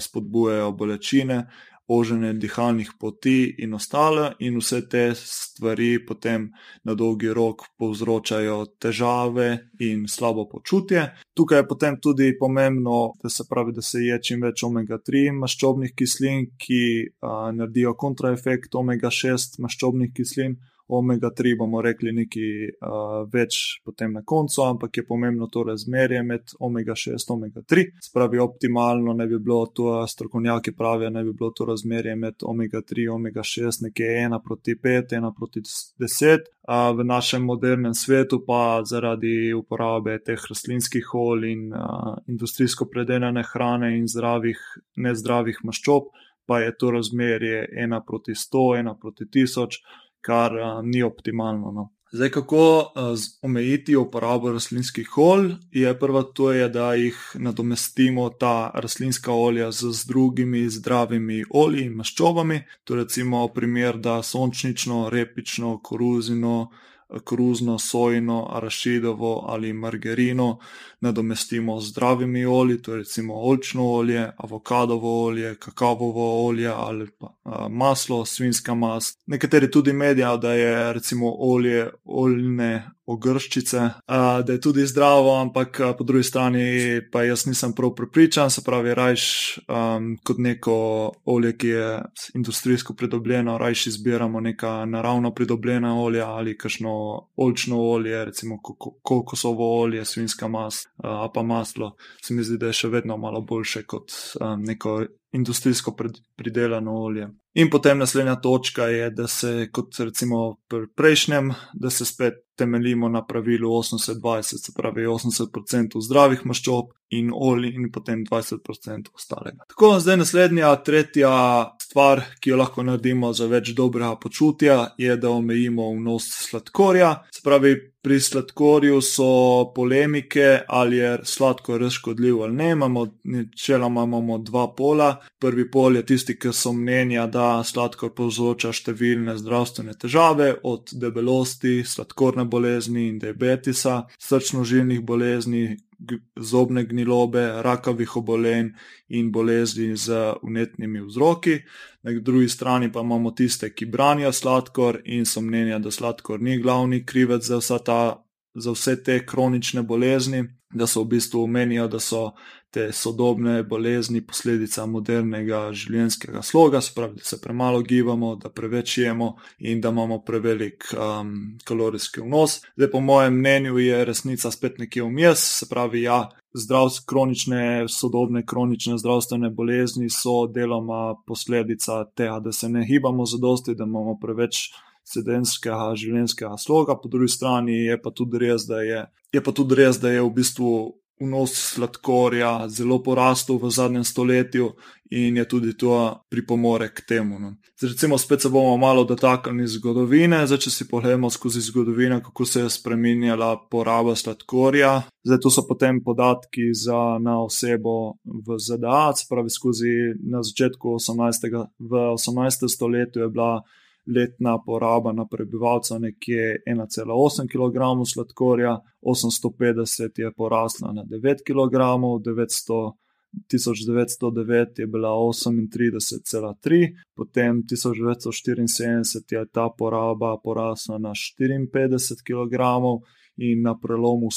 spodbujajo bolečine, oženje dihalnih poti in ostale, in vse te stvari potem na dolgi rok povzročajo težave in slabo počutje. Tukaj je potem tudi pomembno, da se pravi, da se je čim več omega-3 maščobnih kislin, ki a, naredijo kontraefekt omega-6 maščobnih kislin omega-3 bomo rekli nekaj uh, več potem na koncu, ampak je pomembno to razmerje med omega-6 in omega-3. Spravi optimalno ne bi bilo to, strokovnjaki pravijo, ne bi bilo to razmerje med omega-3 in omega-6 nekje 1 proti 5, 1 proti 10. Uh, v našem modernem svetu pa zaradi uporabe teh rastlinskih olj in uh, industrijsko predelane hrane in zdravih, nezdravih maščob, pa je to razmerje 1 proti 100, 1 proti 1000 kar uh, ni optimalno. No. Zdaj, kako uh, omejiti uporabo rastlinskih olj, je prvo to, je, da jih nadomestimo ta rastlinska olja z, z drugimi zdravimi olji in maščobami. To je recimo primer, da sončnično, repično, koruzino, koruzno, sojno, arašidovo ali margarino nadomestimo z zdravimi olji, to je recimo olčno olje, avokadovo olje, kakavovo olje ali pa a, maslo, svinska mast. Nekateri tudi medijo, da je recimo olje oljne ogrščice, a, da je tudi zdravo, ampak a, po drugi strani pa jaz nisem prav prepričan, se pravi, rajš um, kot neko olje, ki je industrijsko pridobljeno, rajš izbiramo neka naravno pridobljena olja ali kakšno olčno olje, recimo kokosovo olje, svinska mast a pa maslo, se mi zdi, da je še vedno malo boljše kot um, neko industrijsko pridelano olje. In potem naslednja točka je, da se, kot recimo pri prejšnjem, da se spet temeljimo na pravilu 80-20, se pravi 80% zdravih maščob in olj, in potem 20% ostalega. Tako, zdaj naslednja, tretja stvar, ki jo lahko naredimo za več dobrega počutja, je, da omejimo vnos sladkorja. Se pravi, pri sladkorju so polemike, ali je sladkor škodljiv ali ne. Imamo, načeloma imamo dva pola. Prvi pol je tisti, ki so mnenja, da sladkor povzroča številne zdravstvene težave, od debelosti, sladkorne bolezni in diabetisa, srčno-žilnih bolezni, zobne gnilobe, rakavih obolenj in bolezni z unetnimi vzroki. Na drugi strani pa imamo tiste, ki branijo sladkor in so mnenja, da sladkor ni glavni krivec za, ta, za vse te kronične bolezni, da so v bistvu menijo, da so te sodobne bolezni posledica modernega življenjskega sloga, spravi, da se premalo gibamo, da preveč jemo in da imamo prevelik um, kalorijski vnos. Zdaj, po mojem mnenju, je resnica spet nekje vmes, se pravi, ja. Zdravstvene, kronične, sodobne, kronične zdravstvene bolezni so deloma posledica tega, da se ne gibamo za dosti, da imamo preveč sedenskega življenjskega sloga, po drugi strani je pa tudi res, da je, je, tudi res, da je v bistvu vnos sladkorja zelo porastel v zadnjem stoletju in je tudi to pripomore k temu. No. Zdaj, recimo, spet se bomo malo dotaknili zgodovine. Zdaj, če si pogledamo skozi zgodovino, kako se je spremenjala poraba sladkorja. Zdaj, tu so potem podatki za na osebo v ZDA, pravi skozi na začetku 18. v 18. stoletju je bila letna poraba na prebivalca nekje 1,8 kg sladkorja, 850 je porasla na 9 kg, 900. 1909 je bila 38,3, potem 1974 je ta poraba porasla na 54 kg, in na prelomu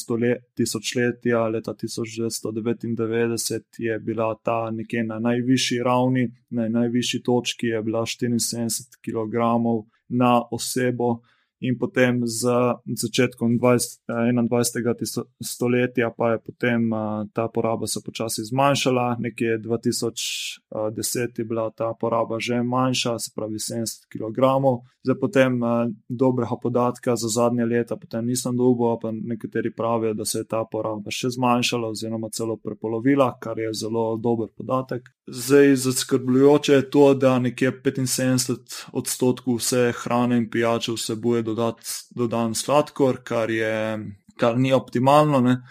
tisočletja, leta 1999, je bila ta nekje na najvišji ravni, na najvišji točki je bila 74 kg na osebo in potem z začetkom 20, 21. stoletja pa je potem ta poraba se počasi zmanjšala, nekje 2010 je bila ta poraba že manjša, se pravi 70 kg. Zdaj potem dobrega podatka za zadnje leta potem nisem dobil, pa nekateri pravijo, da se je ta poraba še zmanjšala oziroma celo prepolovila, kar je zelo dober podatek. Zdaj, zaskrbljujoče je to, da nekje 75 odstotkov vse hrane in pijače vsebuje dodan sladkor, kar je, kar ni optimalno. Ne?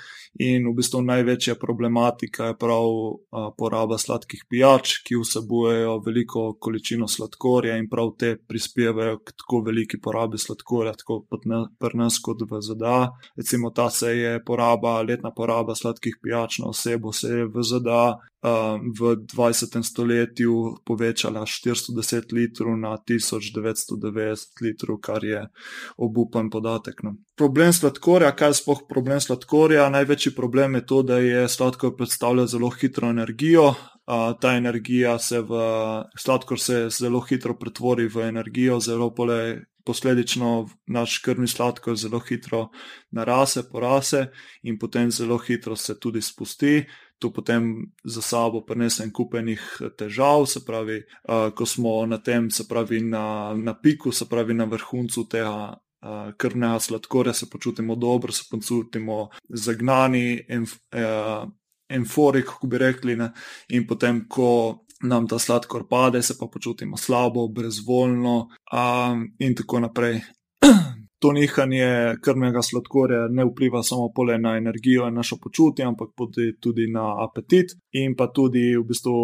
In v bistvu največja problematika je prav a, poraba sladkih pijač, ki vsebujejo veliko količino sladkorja in prav te prispevajo k tako veliki porabi sladkorja, tako pri nas kot v ZDA. Recimo ta se je poraba, letna poraba sladkih pijač na osebo se je v ZDA v 20. stoletju povečala 410 litrov na 1990 litrov, kar je obupen podatek. No. Problem sladkorja, kaj je sploh problem sladkorja? Največji problem je to, da je sladkor predstavlja zelo hitro energijo. Uh, ta energija se v sladkor se zelo hitro pretvori v energijo, zelo pole, posledično naš krvni sladkor zelo hitro narase, porase in potem zelo hitro se tudi spusti to potem za sabo prenese en kupenih eh, težav, se pravi, uh, ko smo na tem, se pravi, na, na piku, se pravi, na vrhuncu tega uh, krvnega sladkorja, se počutimo dobro, se počutimo zagnani, enf, uh, enforik, kako bi rekli, ne? in potem, ko. Nam ta sladkor pade, se pa počutimo slabo, brezvoljno, um, in tako naprej to nihanje krvnega sladkorja ne vpliva samo na energijo in našo počutje, ampak tudi na apetit. In pa tudi v bistvu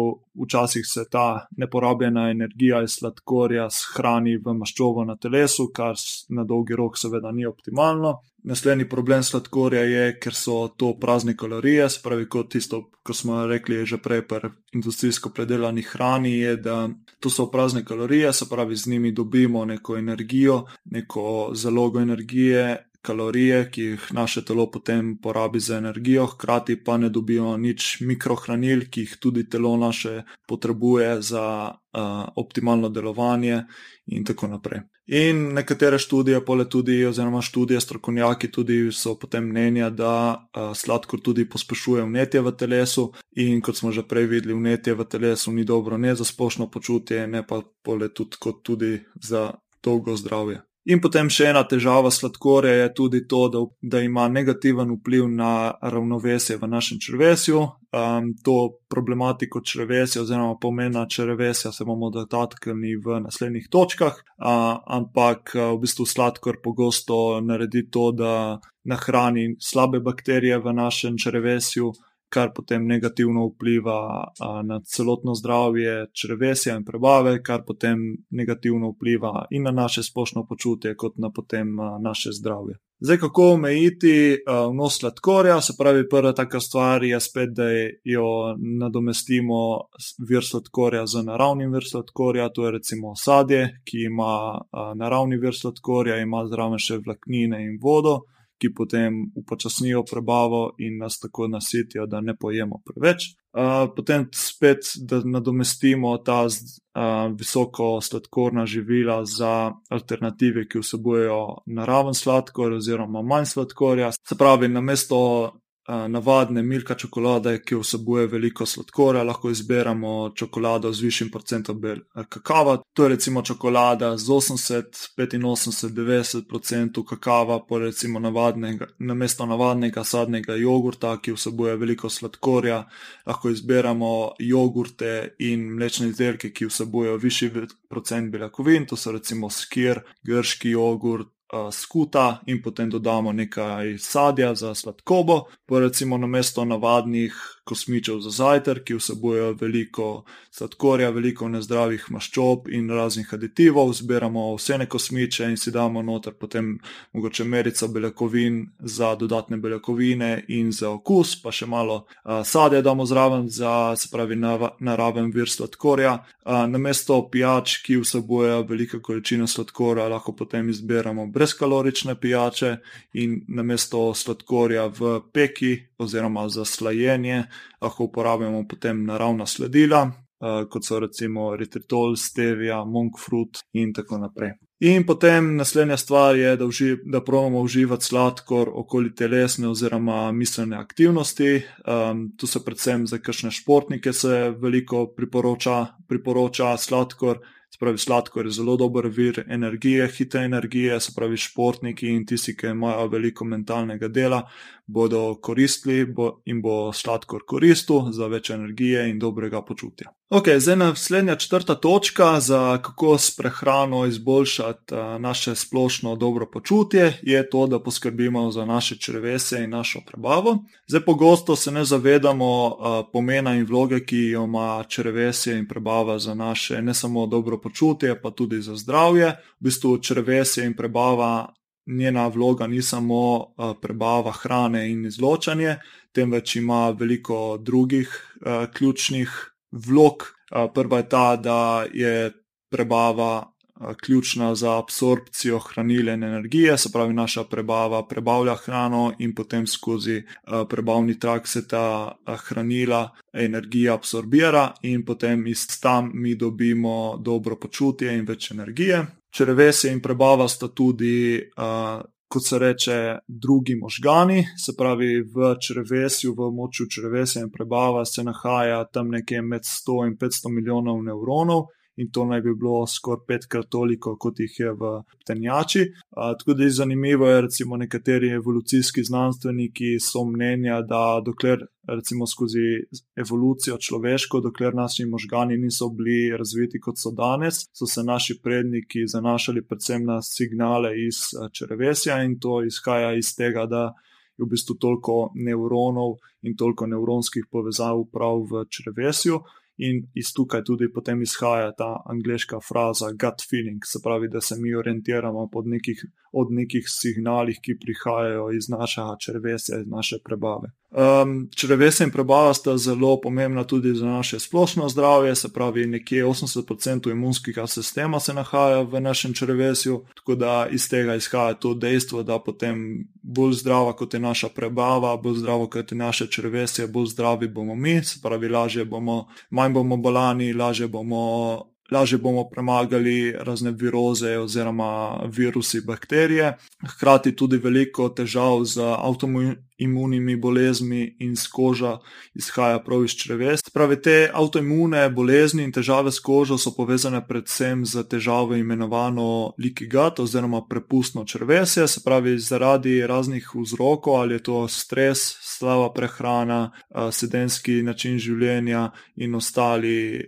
včasih se ta neporabljena energija iz sladkorja shrani v maščobo na telesu, kar na dolgi rok seveda ni optimalno. Naslednji problem sladkorja je, ker so to prazne kalorije, spravi kot tisto, ko smo rekli že prej pri industrijsko predelani hrani, je, da to so prazne kalorije, se pravi z njimi dobimo neko energijo, neko zalogo energije, kalorije, ki jih naše telo potem porabi za energijo, hkrati pa ne dobijo nič mikrohranil, ki jih tudi telo naše potrebuje za uh, optimalno delovanje in tako naprej. In nekatere študije, pole tudi, oziroma študije strokovnjaki, tudi so potem mnenja, da uh, sladkor tudi pospešuje vnetje v telesu. In kot smo že prej videli, vnetje v telesu ni dobro ne za splošno počutje, ne pa pole tudi, tudi za dolgo zdravje. In potem še ena težava sladkorja je tudi to, da, da ima negativen vpliv na ravnovesje v našem črvesju. Um, to problematiko črvesja oziroma pomena črvesja se bomo dotaknili v naslednjih točkah, uh, ampak uh, v bistvu sladkor pogosto naredi to, da nahrani slabe bakterije v našem črvesju kar potem negativno vpliva na celotno zdravje črvesja in prebave, kar potem negativno vpliva in na naše splošno počutje, kot na potem naše zdravje. Zdaj, kako omejiti vnos sladkorja, se pravi, prva taka stvar je spet, da jo nadomestimo vir sladkorja z naravnim vir sladkorja, to je recimo sadje, ki ima naravni vir sladkorja, ima zraven še vlaknine in vodo ki potem upočasnijo prebavo in nas tako nasitijo, da ne pojemo preveč. Uh, potem spet, da nadomestimo ta uh, visoko sladkorna živila za alternative, ki vsebujejo naraven sladkor oziroma manj sladkorja. Se pravi, namesto navadne milka čokolade, ki vsebuje veliko sladkorja, lahko izberemo čokolado z višjim procentom kakava. To je recimo čokolada z 80, 85, 90% kakava, pa recimo navadnega, namesto navadnega sadnega jogurta, ki vsebuje veliko sladkorja, lahko izberemo jogurte in mlečne izdelke, ki vsebujejo višji procent beljakovin, to so recimo skir, grški jogurt, skuta in potem dodamo nekaj sadja za sladkobo, pa recimo na mesto navadnih kosmičev za zajtrk, ki vsebujejo veliko sladkorja, veliko nezdravih maščob in raznih aditivov, zbiramo vse ne kosmiče in si damo noter potem mogoče merica beljakovin za dodatne beljakovine in za okus, pa še malo a, sadja damo zraven za, se pravi, naraven vir sladkorja. A, na mesto pijač, ki vsebujejo veliko količino sladkorja, lahko potem izberemo brezkalorične pijače in na mesto sladkorja v peki oziroma za slajenje lahko uporabljamo potem naravna sledila, uh, kot so recimo eritritol, stevia, monk fruit in tako naprej. In potem naslednja stvar je, da, uži, da pravimo uživati sladkor okoli telesne oziroma miselne aktivnosti. Um, tu se predvsem za kakšne športnike se veliko priporoča, priporoča sladkor, Spravi, sladkor je zelo dober vir energije, hitre energije, se pravi, športniki in tisti, ki imajo veliko mentalnega dela, bodo koristili bo, in bo sladkor koristil za več energije in dobrega počutja. Ok, zdaj naslednja četrta točka za kako s prehrano izboljšati uh, naše splošno dobro počutje je to, da poskrbimo za naše črvese in našo prebavo. Zdaj pogosto se ne zavedamo uh, pomena in vloge, ki jo ima črvese in prebava za naše ne samo dobro počutje, pa tudi za zdravje. V bistvu črvese in prebava. Njena vloga ni samo uh, prebava hrane in izločanje, temveč ima veliko drugih ključnih vlog. Prva je ta, da je prebava ključna za absorpcijo hranil in energije, se pravi, naša prebava prebavlja hrano in potem skozi prebavni trak se ta hranila, energija absorbira in potem iz tam mi dobimo dobro počutje in več energije. Črevesje in prebava sta tudi kot se reče, drugi možgani, se pravi v črvesju, v moču črvesja in prebava se nahaja tam nekje med 100 in 500 milijonov nevronov, in to naj bi bilo skoraj petkrat toliko, kot jih je v tenjači. Tako da je zanimivo, da recimo nekateri evolucijski znanstveniki so mnenja, da dokler recimo skozi evolucijo človeško, dokler naši možgani niso bili razviti kot so danes, so se naši predniki zanašali predvsem na signale iz črevesja in to izhaja iz tega, da je v bistvu toliko nevronov in toliko nevronskih povezav prav v črevesju in iz tukaj tudi potem izhaja ta angliška fraza gut feeling, se pravi, da se mi orientiramo nekih, od nekih signalih, ki prihajajo iz našega črvesja, iz naše prebave. Um, črvesje in prebava sta zelo pomembna tudi za naše splošno zdravje, se pravi, nekje 80% imunskega sistema se nahaja v našem črvesju, tako da iz tega izhaja to dejstvo, da potem bolj zdrava kot je naša prebava, bolj zdravo kot je naše črvesje, bolj zdravi bomo mi, se pravi, lažje bomo, manj bomo bolani, lažje bomo lažje bomo premagali razne viroze oziroma virusi, bakterije. Hkrati tudi veliko težav z avtoimunimi boleznimi in z kožo izhaja prav iz čreves. Pravi, te avtoimune bolezni in težave s kožo so povezane predvsem z težavo imenovano leaky gut oziroma prepustno črvesje, se pravi zaradi raznih vzrokov, ali je to stres, slaba prehrana, sedenski način življenja in ostali,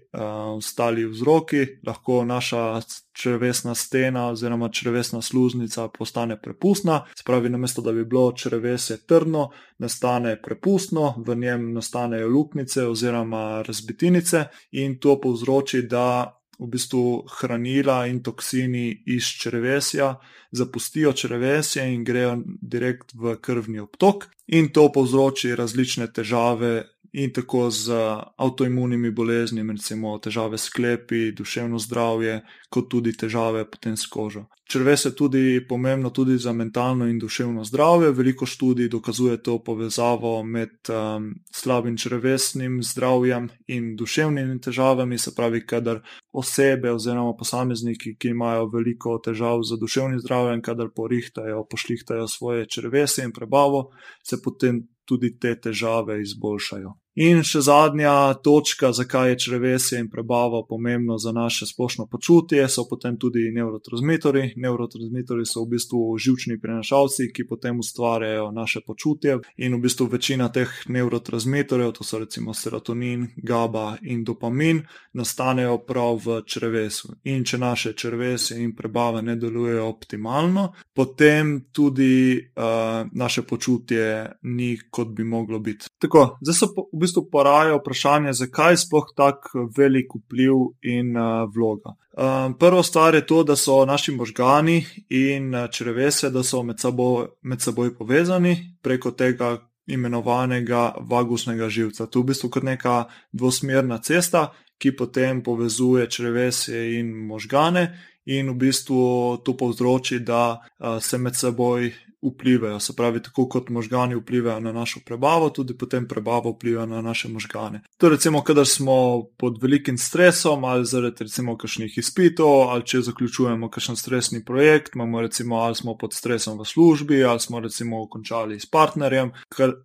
ostali vzroki lahko naša črvesna stena oziroma črvesna sluznica postane prepustna. Spravi, namesto da bi bilo črvesje trdno, nastane prepustno, v njem nastanejo luknjice oziroma razbitinice in to povzroči, da v bistvu hranila in toksini iz črvesja zapustijo črvesje in grejo direkt v krvni obtok. In to povzroči različne težave in tako z avtoimunimi boleznimi, recimo težave s sklepi, duševno zdravje, kot tudi težave potem s kožo. Črves je tudi pomembno tudi za mentalno in duševno zdravje. Veliko študij dokazuje to povezavo med um, slabim črvesnim zdravjem in duševnimi težavami, se pravi, kadar osebe oziroma posamezniki, ki imajo veliko težav z duševnim zdravjem, kadar porihtajajo, pošlihtajajo svoje črvese in prebavo, se potem tudi te težave izboljšajo. In še zadnja točka, zakaj je črvesje in prebava pomembno za naše splošno počutje, so potem tudi neurotransmitori. Neurotransmitori so v bistvu živčni prenašalci, ki potem ustvarjajo naše počutje. In v bistvu večina teh neurotransmitorjev, to so recimo serotonin, GABA in dopamin, nastanejo prav v črvesju. In če naše črvesje in prebava ne delujejo optimalno, potem tudi uh, naše počutje ni kot bi moglo biti. Tako, zdaj so v bistvu poraja vprašanje, zakaj je sploh tako velik vpliv in uh, vloga. Um, prva stvar je to, da so naši možgani in uh, črevese, da so med seboj, med seboj povezani preko tega imenovanega vagusnega živca. To je v bistvu kot neka dvosmerna cesta, ki potem povezuje črevese in možgane. In v bistvu to povzroči, da se med seboj vplivajo. Se pravi, tako kot možgani vplivajo na našo prebavo, tudi potem prebava vpliva na naše možgane. To recimo, kadar smo pod velikim stresom ali zaradi recimo kakšnih izpitov, ali če zaključujemo kakšen stresni projekt, imamo recimo ali smo pod stresom v službi, ali smo recimo končali s partnerjem,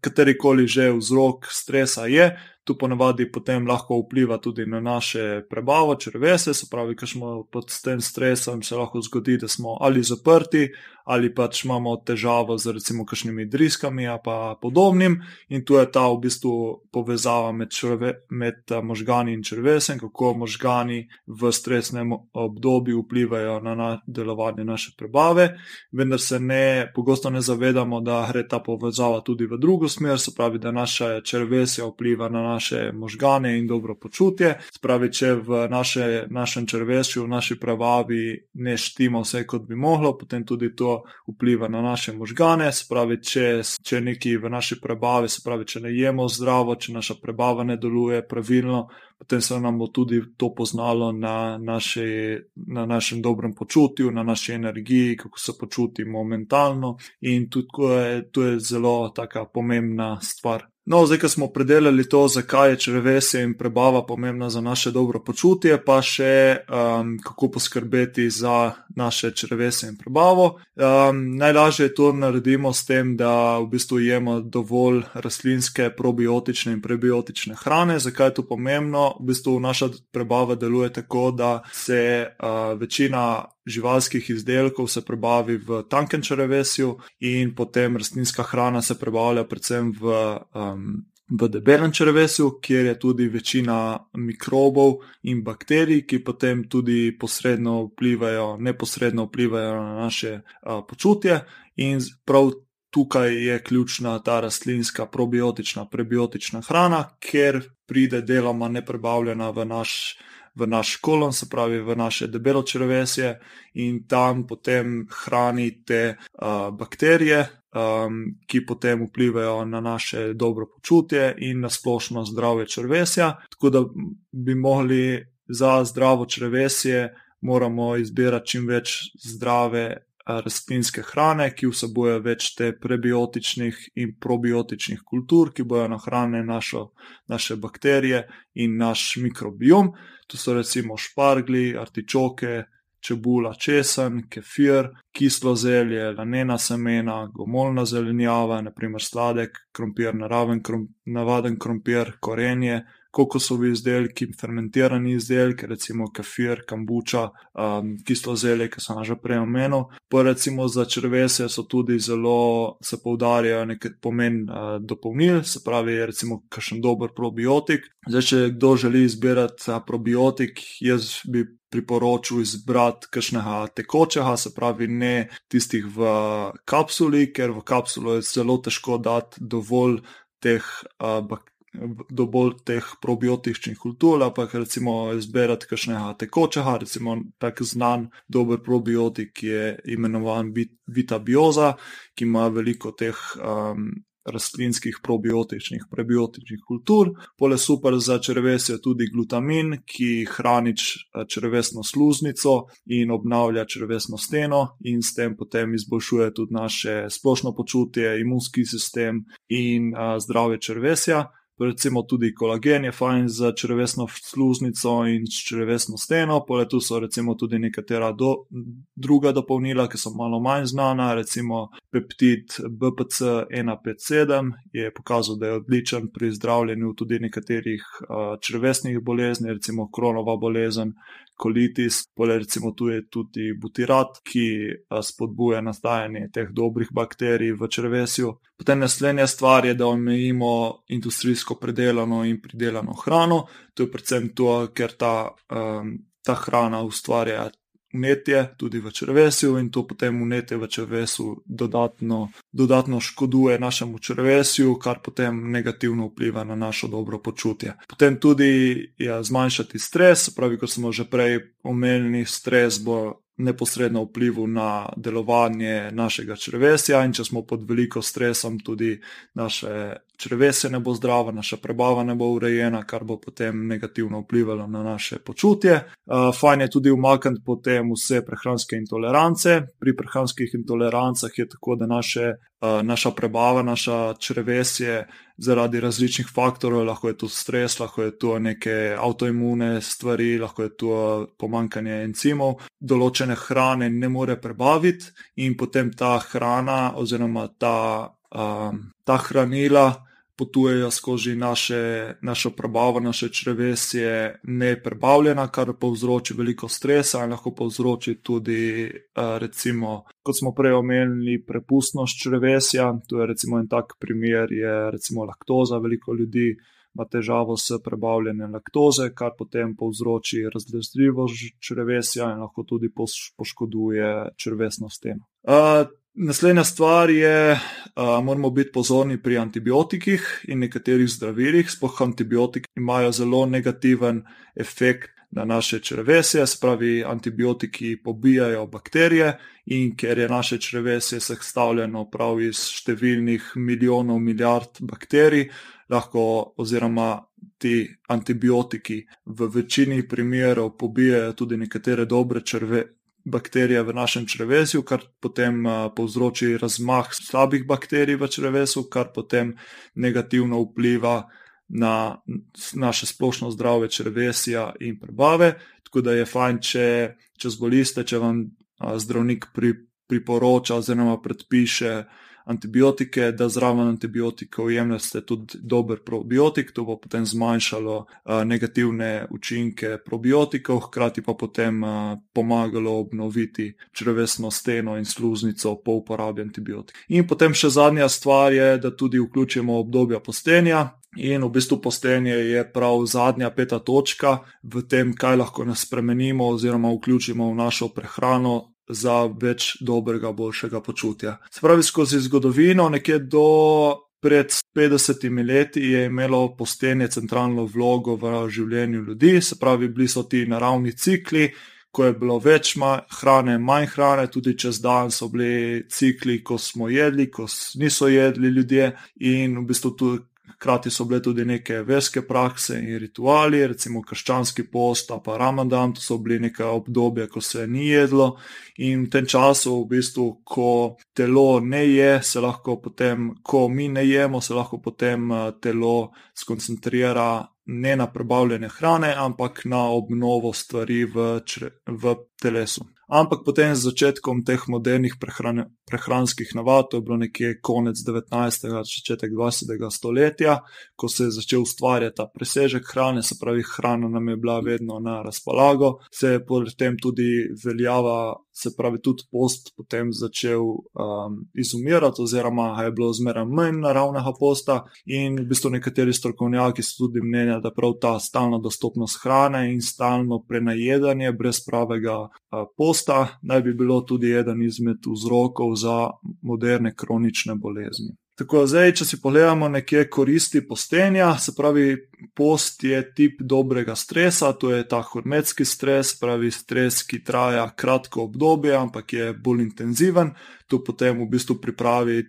katerikoli že vzrok stresa je. To ponavadi potem lahko vpliva tudi na naše prebavo, črvese, se pravi, ker smo pod tem stresom, se lahko zgodi, da smo ali zaprti, ali pač imamo težavo z recimo kakšnimi driskami ali pa podobnim. In tu je ta v bistvu povezava med, črve, med eh, možgani in črvesem, kako možgani v stresnem obdobju vplivajo na, na delovanje naše prebave, vendar se ne, pogosto ne zavedamo, da gre ta povezava tudi v drugo smer, se pravi, da naša črvesja vpliva na naše možgane in dobro počutje. Spravi, če v naše, našem črvesju, v naši prebavi ne štima vse, kot bi moglo, potem tudi to vpliva na naše možgane, se pravi, če, če nekaj v naši prebavi, se pravi, če ne jemo zdravo, če naša prebava ne deluje pravilno, potem se nam bo tudi to poznalo na, naši, na našem dobrem počutju, na naši energiji, kako se počutimo mentalno. In tudi to je, to je zelo taka pomembna stvar. No, zdaj, ko smo predelali to, zakaj je črvesje in prebava pomembna za naše dobro počutje, pa še um, kako poskrbeti za naše črvesje in prebavo. Um, najlažje to naredimo s tem, da v bistvu jemo dovolj rastlinske probiotične in prebiotične hrane. Zakaj je to pomembno? V bistvu naša prebava deluje tako, da se uh, večina živalskih izdelkov se prebavi v tankem črevesju, in potem rastlinska hrana se prebavlja predvsem v, um, v debelem črevesju, kjer je tudi večina mikrobov in bakterij, ki potem tudi posredno vplivajo, neposredno vplivajo na naše uh, počutje. In prav tukaj je ključna ta rastlinska probiotična, prebiotična hrana, ker pride deloma neprebavljena v naš v naš kolon, se pravi v naše debelo črvesje, in tam potem hranite uh, bakterije, um, ki potem vplivajo na naše dobro počutje in na splošno zdravje črvesja. Tako da bi mogli za zdravo črvesje, moramo izbirati čim več zdrave. Rastlinske hrane, ki vsebuje več te prebiotičnih in probiotičnih kultur, ki bodo nahranile naše bakterije in naš mikrobiom. To so recimo špargli, artičoke, čebula, česen, kefir, kislo zelje, lanena semena, gomolna zelenjava, naprimer sladek, krompir, naraven, krom, navaden krompir, korenje, kokosovi izdelki, fermentirani izdelki, recimo kefir, kambuča, um, kislo zelje, ki sem že prej omenil. Pa recimo za črvese so tudi zelo, se poudarjajo nekaj pomen uh, dopolnil, se pravi, recimo kakšen dober probiotik. Zdaj, če kdo želi izbirati uh, probiotik, jaz bi priporočil izbrati kakšnega tekočega, se pravi, ne tistih v kapsuli, ker v kapsulo je zelo težko dati dovolj teh uh, bakterij do bolj teh probiotičnih kultur, ampak recimo izberati kakšnega tekočega, recimo tak znan dober probiotik je imenovan Vita Bioza, ki ima veliko teh um, rastlinskih probiotičnih, prebiotičnih kultur. Pole super za črvesje tudi glutamin, ki hrani črvesno sluznico in obnavlja črvesno steno in s tem potem izboljšuje tudi naše splošno počutje, imunski sistem in a, zdravje črvesja recimo tudi kolagen je fajn za črvesno sluznico in črvesno steno, poleg tu so recimo tudi nekatera do, druga dopolnila, ki so malo manj znana, recimo peptid BPC 157 je pokazal, da je odličen pri zdravljenju tudi nekaterih uh, črvesnih bolezni, recimo kronova bolezen, kolitis, poleg recimo tu je tudi butirat, ki spodbuja nastajanje teh dobrih bakterij v črvesju. Potem naslednja stvar je, da omejimo industrijsko predelano in pridelano hrano. To je predvsem to, ker ta, um, ta hrana ustvarja vnetje tudi v črvesju in to potem vnetje v črvesju dodatno, dodatno škoduje našemu črvesju, kar potem negativno vpliva na našo dobro počutje. Potem tudi ja, zmanjšati stres, pravi, kot smo že prej omenili, stres bo neposredno vplivu na delovanje našega črvesja, in če smo pod veliko stresom, tudi naše črvesje ne bo zdravo, naša prebava ne bo urejena, kar bo potem negativno vplivalo na naše počutje. Uh, fajn je tudi umakniti potem vse prehranske intolerance. Pri prehranskih intolerancah je tako, da naše, uh, naša prebava, naša črvesje zaradi različnih faktorjev, lahko je to stres, lahko je to neke avtoimune stvari, lahko je to pomankanje encimov, določene hrane ne more prebaviti in potem ta hrana oziroma ta, um, ta hranila potujejo skozi naše, našo prebavo, naše črvesje neprebavljena, kar povzroči veliko stresa in lahko povzroči tudi, recimo, kot smo prej omenili, prepustnost črvesja. To je recimo en tak primer, je recimo laktoza. Veliko ljudi ima težavo s prebavljanjem laktoze, kar potem povzroči razdražljivost črvesja in lahko tudi poškoduje črvesno steno. Naslednja stvar je, da moramo biti pozorni pri antibiotikih in nekaterih zdravilih. Sploh antibiotiki imajo zelo negativen efekt na naše črvesje, spravi antibiotiki pobijajo bakterije in ker je naše črvesje sestavljeno prav iz številnih milijonov, milijard bakterij, lahko oziroma ti antibiotiki v večini primerov pobijajo tudi nekatere dobre črve, bakterije v našem črvesju, kar potem povzroči razmah slabih bakterij v črvesu, kar potem negativno vpliva na naše splošno zdravje črvesja in prebave. Tako da je fajn, če, če zbolite, če vam zdravnik pri, priporoča oziroma predpiše antibiotike, da zraven antibiotikov jemljete tudi dober probiotik, to bo potem zmanjšalo negativne učinke probiotikov, hkrati pa potem pomagalo obnoviti črvesno steno in sluznico po uporabi antibiotikov. In potem še zadnja stvar je, da tudi vključimo obdobja postenja. In v bistvu postenje je prav zadnja peta točka v tem, kaj lahko nas spremenimo oziroma vključimo v našo prehrano, za več dobrega, boljšega počutja. Spravi skozi zgodovino, nekje do pred 50 leti, je imelo postenje centralno vlogo v življenju ljudi, se pravi, bili so ti naravni cikli. Ko je bilo več hrane, manj hrane, tudi čez dan so bili cikli, ko smo jedli, ko niso jedli ljudje, in v bistvu tudi Hkrati so bile tudi neke verske prakse in rituali, recimo krščanski post, pa ramadan, to so bili neka obdobja, ko se ni jedlo. In v tem času, v bistvu, ko telo ne je, se lahko potem, ko mi ne jemo, se lahko potem eh, telo skoncentrira ne na prebavljanje hrane, ampak na obnovo stvari v, v telesu. Ampak potem z začetkom teh modernih prehran prehranskih navad, to je bilo nekje konec 19. in začetek 20. stoletja, ko se je začel ustvarjati ta presežek hrane, se pravi, hrana nam je bila vedno na razpolago, se je potem tudi veljava, se pravi, tudi post potem začel um, izumirati, oziroma je bilo zmeraj manj naravnega posta. In v bistvu nekateri strokovnjaki so tudi mnenja, da prav ta stalna dostopnost hrane in stalno prenajedanje brez pravega posta posta naj bi bilo tudi eden izmed vzrokov za moderne kronične bolezni. Tako zdaj, če si pogledamo nekje koristi postenja, se pravi, post je tip dobrega stresa, to je ta hormetski stres, pravi stres, ki traja kratko obdobje, ampak je bolj intenziven, to potem v bistvu pripravi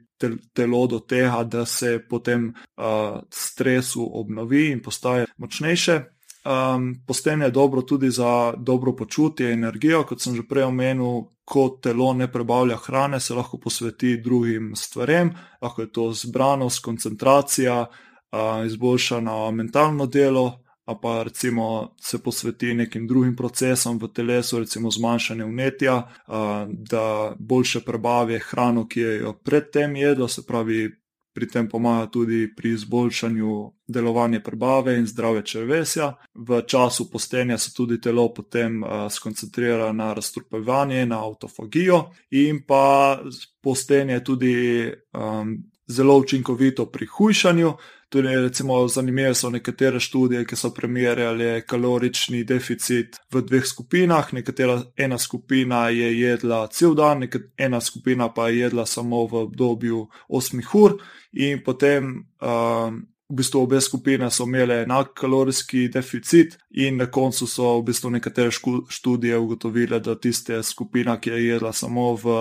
telo do tega, da se potem uh, stresu obnovi in postaje močnejše. Um, postenje je dobro tudi za dobro počutje energijo, kot sem že prej omenil. Ko telo ne prebavlja hrane, se lahko posveti drugim stvarem, lahko je to zbranost, koncentracija, uh, izboljšano mentalno delo, pa recimo se posveti nekim drugim procesom v telesu, recimo zmanjšanje vnetja, uh, da boljše prebavi hrano, ki je jo predtem jedlo, se pravi, pri tem pomaga tudi pri izboljšanju delovanja prebave in zdravja črvesja. V času postenja se tudi telo potem uh, skoncentrira na razstrupevanje, na autofagijo, in pa postenje tudi um, zelo učinkovito pri hujšanju. Tudi, recimo, zanimive so nekatere študije, ki so primerjali kalorični deficit v dveh skupinah. Nekatera ena skupina je jedla cel dan, ena skupina pa je jedla samo v obdobju 8 ur, in potem um, v bistvu obe skupine so imele enak kalorijski deficit, in na koncu so v bistvu nekatere študije ugotovile, da tiste skupina, ki je jedla samo v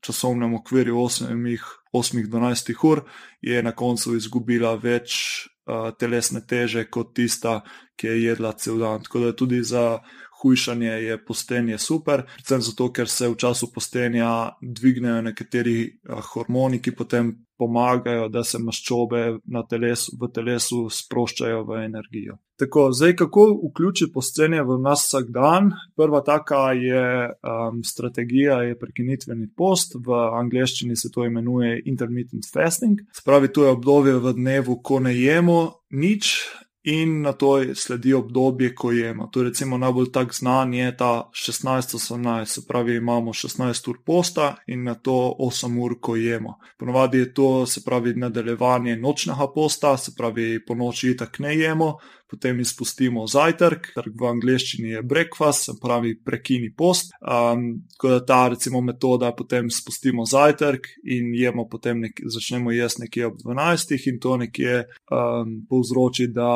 časovnem okvirju 8-12 ur, je na koncu izgubila več uh, telesne teže kot tista, ki je jedla cel dan. Tako da tudi za hujšanje je postenje super, predvsem zato, ker se v času postenja dvignejo nekateri hormoni, ki potem pomagajo, da se maščobe telesu, v telesu sproščajo v energijo. Tako, zdaj, kako vključiti postenje v nas vsak dan? Prva taka je um, strategija, je prekinitveni post, v angleščini se to imenuje intermittent fasting. Spravi, to je obdobje v dnevu, ko ne jemo nič, in na to sledi obdobje, ko jemo. To je recimo najbolj tak znan je ta 16-18, se pravi, imamo 16 ur posta in na to 8 ur, ko jemo. Ponovadi je to, se pravi, nadaljevanje nočnega posta, se pravi, po noči tako ne jemo, potem izpustimo zajtrk, trg v angleščini je breakfast, se pravi prekini post. Um, tako da ta recimo metoda, potem spustimo zajtrk in jemo potem nek, začnemo jesti nekje ob 12 in to nekje um, povzroči, da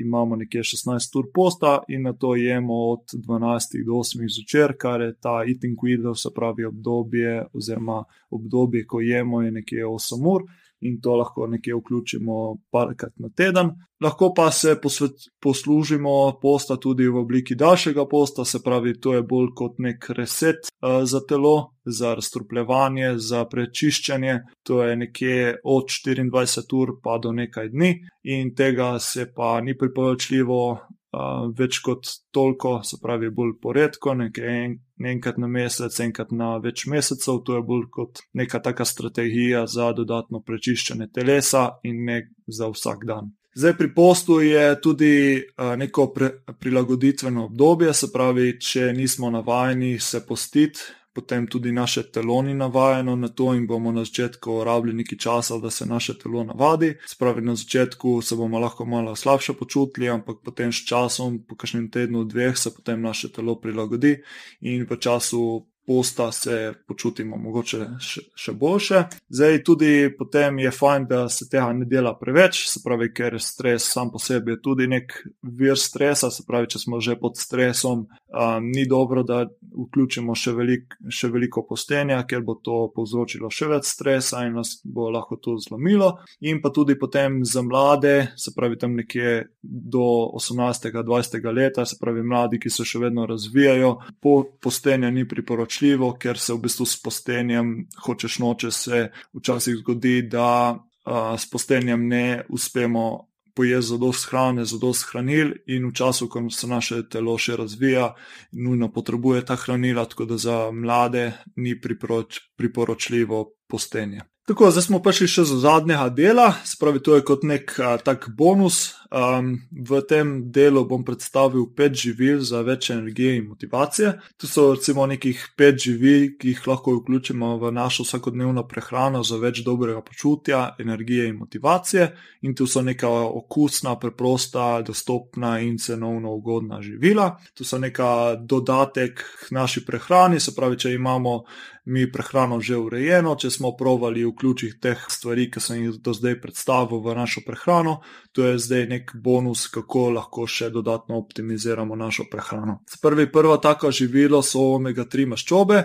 imamo nekje 16 ur posta in na to jemo od 12 do 8 zvečer, kar je ta eating window, se pravi obdobje oziroma obdobje, ko jemo je nekje 8 ur in to lahko nekje vključimo parkrat na teden. Lahko pa se posvet, poslužimo posta tudi v obliki daljšega posta, se pravi, to je bolj kot nek reset uh, za telo, za razstrupljevanje, za prečiščanje. To je nekje od 24 ur pa do nekaj dni in tega se pa ni priporočljivo uh, več kot toliko, se pravi, bolj poredko, nekaj en, enkrat na mesec, enkrat na več mesecev. To je bolj kot neka taka strategija za dodatno prečiščanje telesa in ne za vsak dan. Zdaj pri postu je tudi uh, neko pre, prilagoditveno obdobje, se pravi, če nismo navajeni se postiti, potem tudi naše telo ni navajeno na to in bomo na začetku rabili nekaj časa, da se naše telo navadi. Spravi na začetku se bomo lahko malo slabše počutili, ampak potem s časom, po kakšnem tednu, dveh, se potem naše telo prilagodi in v času posta se počutimo mogoče še, še boljše. Zdaj tudi potem je fajn, da se tega ne dela preveč, se pravi, ker stres sam po sebi je tudi nek vir stresa, se pravi, če smo že pod stresom, um, ni dobro, da vključimo še, velik, še veliko postenja, ker bo to povzročilo še več stresa in nas bo lahko to zlomilo. In pa tudi potem za mlade, se pravi tam nekje do 18-20 leta, se pravi mladi, ki se še vedno razvijajo, po postenja ni priporočljivo ker se v bistvu s postenjem, hočeš noče, se včasih zgodi, da uh, s postenjem ne uspemo pojesti za dost hrane, za dost hranil, in v času, ko se naše telo še razvija, nujno potrebuje ta hranila, tako da za mlade ni priporoč, priporočljivo postenje. Tako, zdaj smo prišli še do zadnjega dela, spravi to je kot nek a, tak bonus. Um, v tem delu bom predstavil pet živil za več energije in motivacije. Tu so recimo nekih pet živil, ki jih lahko vključimo v našo vsakodnevno prehrano za več dobrega počutja, energije in motivacije. In tu so neka okusna, preprosta, dostopna in cenovno ugodna živila. Tu so neka dodatek k naši prehrani, se pravi, če imamo mi prehrano že urejeno, če smo provali vključiti teh stvari, ki sem jih do zdaj predstavil v našo prehrano, to je zdaj nek bonus, kako lahko še dodatno optimiziramo našo prehrano. Prvi, prva taka živila so omega-3 maščobe.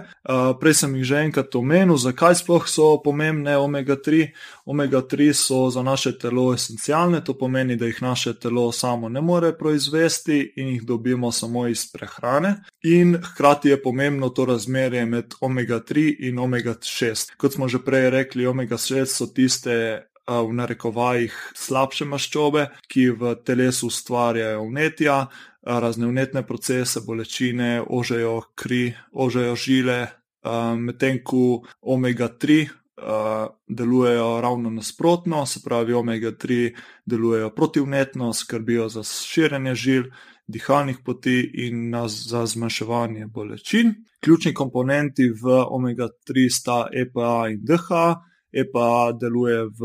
Prej sem jih že enkrat omenil, zakaj sploh so pomembne omega-3. Omega-3 so za naše telo esencialne, to pomeni, da jih naše telo samo ne more proizvesti in jih dobimo samo iz prehrane. In hkrati je pomembno to razmerje med omega-3 in omega-6. Kot smo že prej rekli, omega-6 so tiste v narekovajih slabše maščobe, ki v telesu ustvarjajo vnetja, razne vnetne procese, bolečine, ožejo kri, ožejo žile, medtem ko omega-3 delujejo ravno nasprotno, se pravi, omega-3 delujejo protivnetno, skrbijo za širjenje žil. Dihalnih poti in za zmanjševanje bolečin. Ključni komponenti v omega-3 sta EPA in DHA, EPA deluje v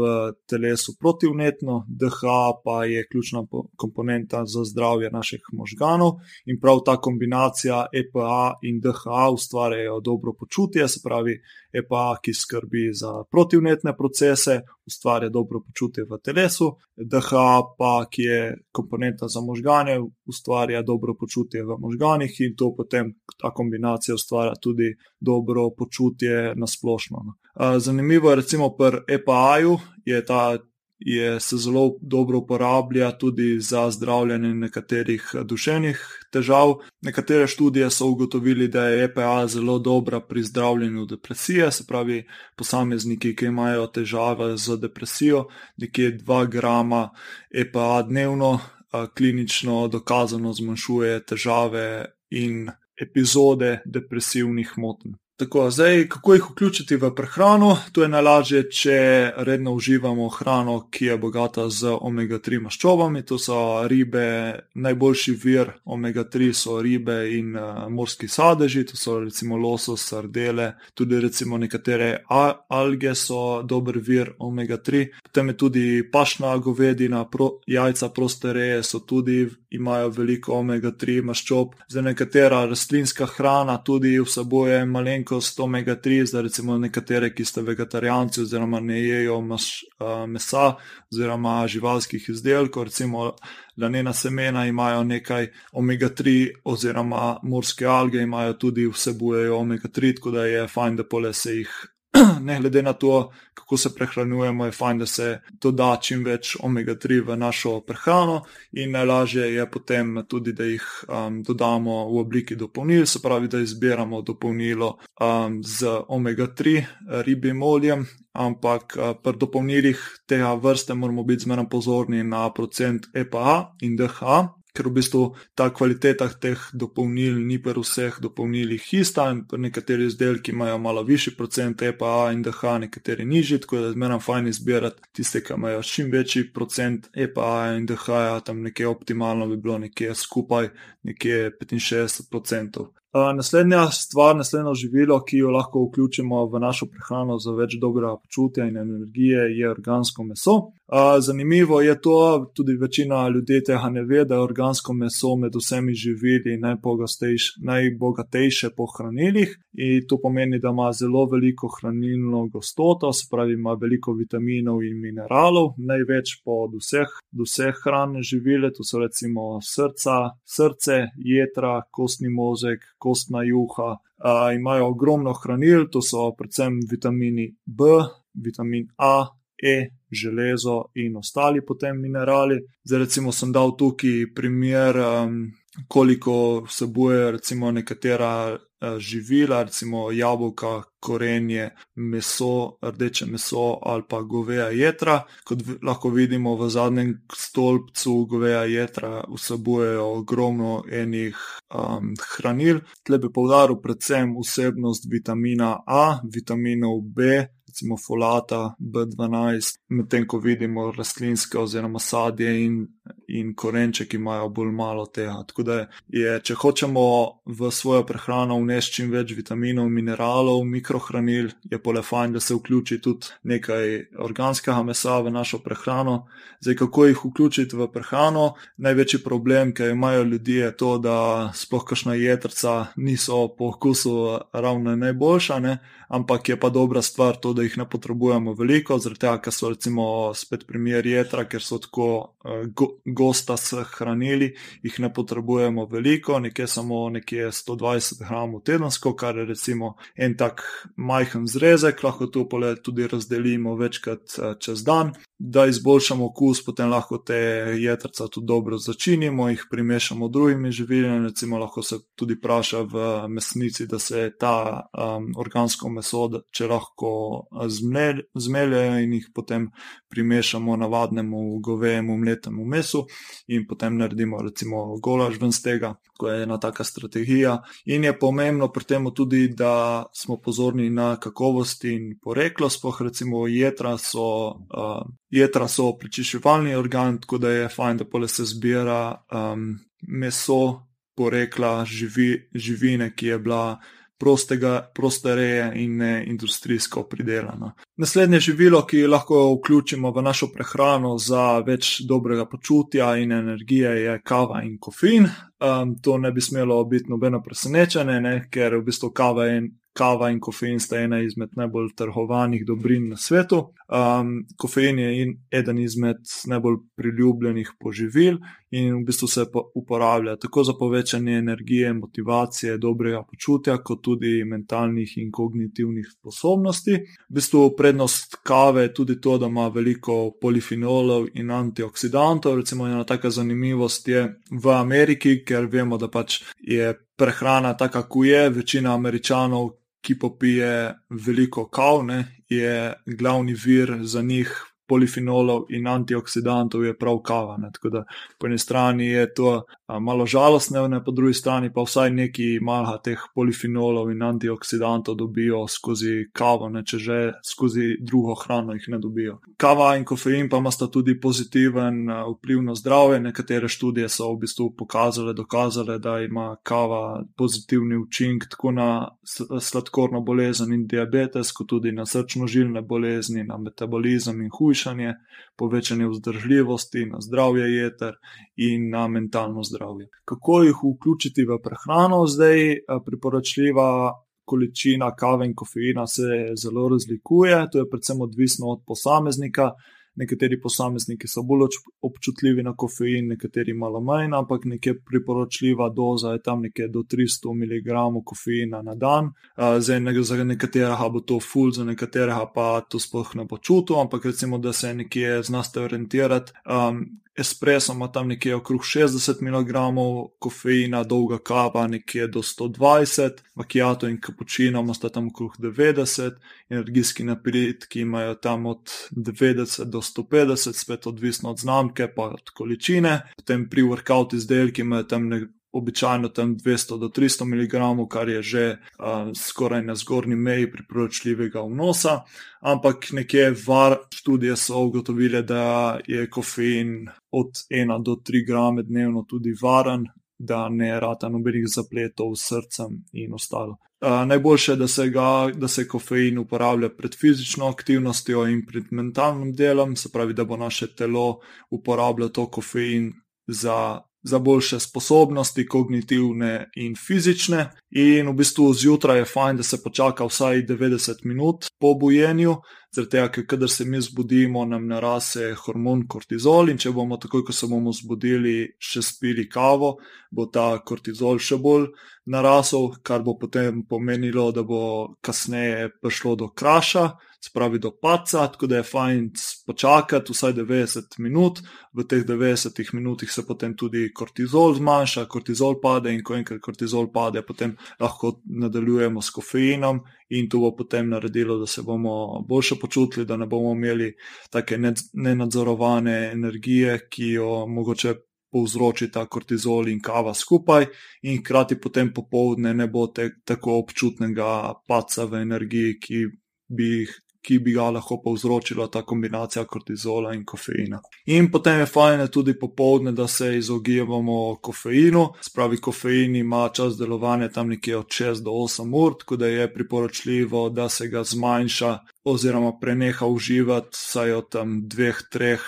telesu protivnetno, DH pa je ključna komponenta za zdravje naših možganov in prav ta kombinacija EPA in DH ustvarjajo dobro počutje, se pravi, EPA, ki skrbi za protivnetne procese, ustvarja dobro počutje v telesu, DH pa, ki je komponenta za možgane, ustvarja dobro počutje v možganih in to potem ta kombinacija ustvarja tudi dobro počutje na splošno. Zanimivo je, recimo, pri EPA-ju je ta je, se zelo dobro uporablja tudi za zdravljenje nekaterih duševnih težav. Nekatere študije so ugotovili, da je EPA zelo dobra pri zdravljenju depresije, se pravi, posamezniki, ki imajo težave z depresijo, nekje 2 grama EPA dnevno, klinično dokazano zmanjšuje težave in epizode depresivnih motenj. Tako, zdaj, kako jih vključiti v prehrano? To je najlažje, če redno uživamo hrano, ki je bogata z omega-3 maščobami. To so ribe, najboljši vir omega-3 so ribe in uh, morski sadeži, to so recimo losos, sardele, tudi recimo nekatere alge so dober vir omega-3. Potem je tudi pašna govedina, pro, jajca prostereje so tudi imajo veliko omega-3 maščob. Zdaj, nekatera rastlinska hrana tudi vsebuje malenko malenkost omega-3, zdaj recimo nekatere, ki ste vegetarijanci oziroma ne jejo maš, uh, mesa oziroma živalskih izdelkov, recimo lanena semena imajo nekaj omega-3 oziroma morske alge imajo tudi vsebujejo omega-3, tako da je fajn, da pole se jih ne glede na to, kako se prehranjujemo, je fajn, da se doda čim več omega-3 v našo prehrano, in najlažje je potem tudi, da jih um, dodamo v obliki dopolnil, se pravi, da izbiramo dopolnilo um, z omega-3 ribjim oljem. Ampak uh, pri dopolnilih tega vrste moramo biti zmeraj pozorni na procent EPA in DHA, ker v bistvu ta kvaliteta teh dopolnil ni pri vseh dopolnilih ista, in nekateri izdelki imajo malo višji procent EPA in DH, nekateri nižji, tako da zmeraj fajn izbirati tiste, ki imajo čim večji procent EPA in DH, tam nekje optimalno bi bilo nekje skupaj, nekje 65 procentov. Naslednja stvar, naslednjo živilo, ki jo lahko vključimo v našo prehrano za več dobrega počutja in energije, je organsko meso. Zanimivo je to, tudi večina ljudi tega ne ve, da je organsko meso med vsemi živili najbogatejše po hranilih in to pomeni, da ima zelo veliko hranilno gostoto, se pravi, ima veliko vitaminov in mineralov, največ od vseh, vseh hranjenih živil, to so recimo srca, srce, jedra, kostni možek, kostna juha. Uh, imajo ogromno hranil, to so predvsem vitamini B, vitamin A, E, železo in ostali potem minerali. Zdaj, recimo, sem dal tukaj primer, um, koliko vsebuje recimo nekatera živila, recimo jabolka, korenje, meso, rdeče meso ali pa goveja jedra. Kot lahko vidimo v zadnjem stolpcu, goveja jedra vsebujejo ogromno enih um, hranil. Tle bi povdaril predvsem vsebnost vitamina A, vitaminov B, recimo folata, B12, medtem ko vidimo rastlinske oziroma sadje in, in korenče, ki imajo bolj malo tega. Tako da je, če hočemo v svojo prehrano vnesti čim več vitaminov, mineralov, mikrohranil, je pole fajn, da se vključi tudi nekaj organskega mesa v našo prehrano. Zdaj, kako jih vključiti v prehrano? Največji problem, ki imajo ljudje, je to, da sploh kašna jedrca niso po okusu ravno najboljša, ne? ampak je pa dobra stvar to, da jih ne potrebujemo veliko, zaradi tega, ker so recimo spet primer jedra, ker so tako uh, go, gosta s hranili, jih ne potrebujemo veliko, nekje samo nekje 120 gramov tedensko, kar je recimo en tak majhen zrezek, lahko to pole tudi razdelimo večkrat uh, čez dan. Da izboljšamo okus, potem lahko te jedrca tudi dobro začinimo, jih primešamo z drugimi živili. Recimo, lahko se tudi vpraša v mesnici, da se ta um, organsko meso, če lahko zmeljajo in jih potem primešamo navadnemu govejemu mletemu mesu in potem naredimo recimo golaž ven z tega, ko je ena taka strategija. In je pomembno pri tem tudi, da smo pozorni na kakovost in poreklo, spoh recimo jedra so, uh, jedra so prečiščevalni organ, tako da je fajn, da pole se zbira um, meso porekla živi, živine, ki je bila prostega, proste reje in ne industrijsko pridelano. Naslednje živilo, ki lahko vključimo v našo prehrano za več dobrega počutja in energije, je kava in kofein. um, to ne bi smelo biti nobeno presenečenje, ne, ker v bistvu kava je kava in kofein sta ena izmed najbolj trgovanih dobrin na svetu. Um, kofein je eden izmed najbolj priljubljenih poživil in v bistvu se uporablja tako za povečanje energije, motivacije, dobrega počutja, kot tudi mentalnih in kognitivnih sposobnosti. V bistvu prednost kave je tudi to, da ima veliko polifenolov in antioksidantov. Recimo ena taka zanimivost je v Ameriki, ker vemo, da pač je prehrana taka, kot je, večina američanov, ki popije veliko kav, ne, je glavni vir za njih polifenolov in antioksidantov je prav kava. Ne. Tako da po eni strani je to a, malo žalostno, ne, po drugi strani pa vsaj neki malha teh polifenolov in antioksidantov dobijo skozi kavo, ne, če že skozi drugo hrano jih ne dobijo. Kava in kofein pa ima sta tudi pozitiven a, vpliv na zdravje. Nekatere študije so v bistvu pokazale, dokazale, da ima kava pozitivni učinek tako na sladkorno bolezen in diabetes, kot tudi na srčno-žilne bolezni, na metabolizem in hujše hujšanje, povečanje vzdržljivosti, na zdravje jeter in na mentalno zdravje. Kako jih vključiti v prehrano? Zdaj, eh, priporočljiva količina kave in kofeina se zelo razlikuje, to je predvsem odvisno od posameznika nekateri posamezniki so bolj občutljivi na kofein, nekateri malo manj, ampak nekje priporočljiva doza je tam nekje do 300 mg kofeina na dan. Zdaj, za nekaterega bo to full, za nekaterega pa to sploh ne bo čutil, ampak recimo, da se nekje znaste orientirati. Um, espresso ima tam nekje okrog 60 mg kofeina, dolga kava nekje do 120, makijato in kapučino ima tam okrog 90, energijski napitki imajo tam od 90 do 150, spet odvisno od znamke, pa od količine. Potem pri workout izdelki imajo tam nekaj običajno tam 200 do 300 mg, kar je že uh, skoraj na zgornji meji priporočljivega vnosa. Ampak nekje var študije so ugotovile, da je kofein od 1 do 3 grame dnevno tudi varen, da ne rata nobenih zapletov s srcem in ostalo. Uh, najboljše je, da se, ga, da se kofein uporablja pred fizično aktivnostjo in pred mentalnim delom, se pravi, da bo naše telo uporabljalo to kofein za za boljše sposobnosti, kognitivne in fizične. In v bistvu zjutraj je fajn, da se počaka vsaj 90 minut po bujenju, zaradi tega, ker kadar se mi zbudimo, nam narase hormon kortizol in če bomo takoj, ko se bomo zbudili, še spili kavo, bo ta kortizol še bolj narasel, kar bo potem pomenilo, da bo kasneje prišlo do kraša spravi do paca, tako da je fajn počakati vsaj 90 minut, v teh 90 minutah se potem tudi kortizol zmanjša, kortizol pade in ko enkrat kortizol pade, potem lahko nadaljujemo s kofeinom in to bo potem naredilo, da se bomo boljše počutili, da ne bomo imeli take nenadzorovane energije, ki jo mogoče. Povzroči ta kortizol in kava skupaj, in hkrati potem popovdne ne bo te, tako občutnega paca v energiji, ki bi jih ki bi ga lahko povzročila ta kombinacija kortizola in kofeina. In potem je fajn tudi popovdne, da se izogibamo kofeinu, spravi kofein ima čas delovanja tam nekje od 6 do 8 ur, tako da je priporočljivo, da se ga zmanjša oziroma preneha uživati vsaj od tam 2-3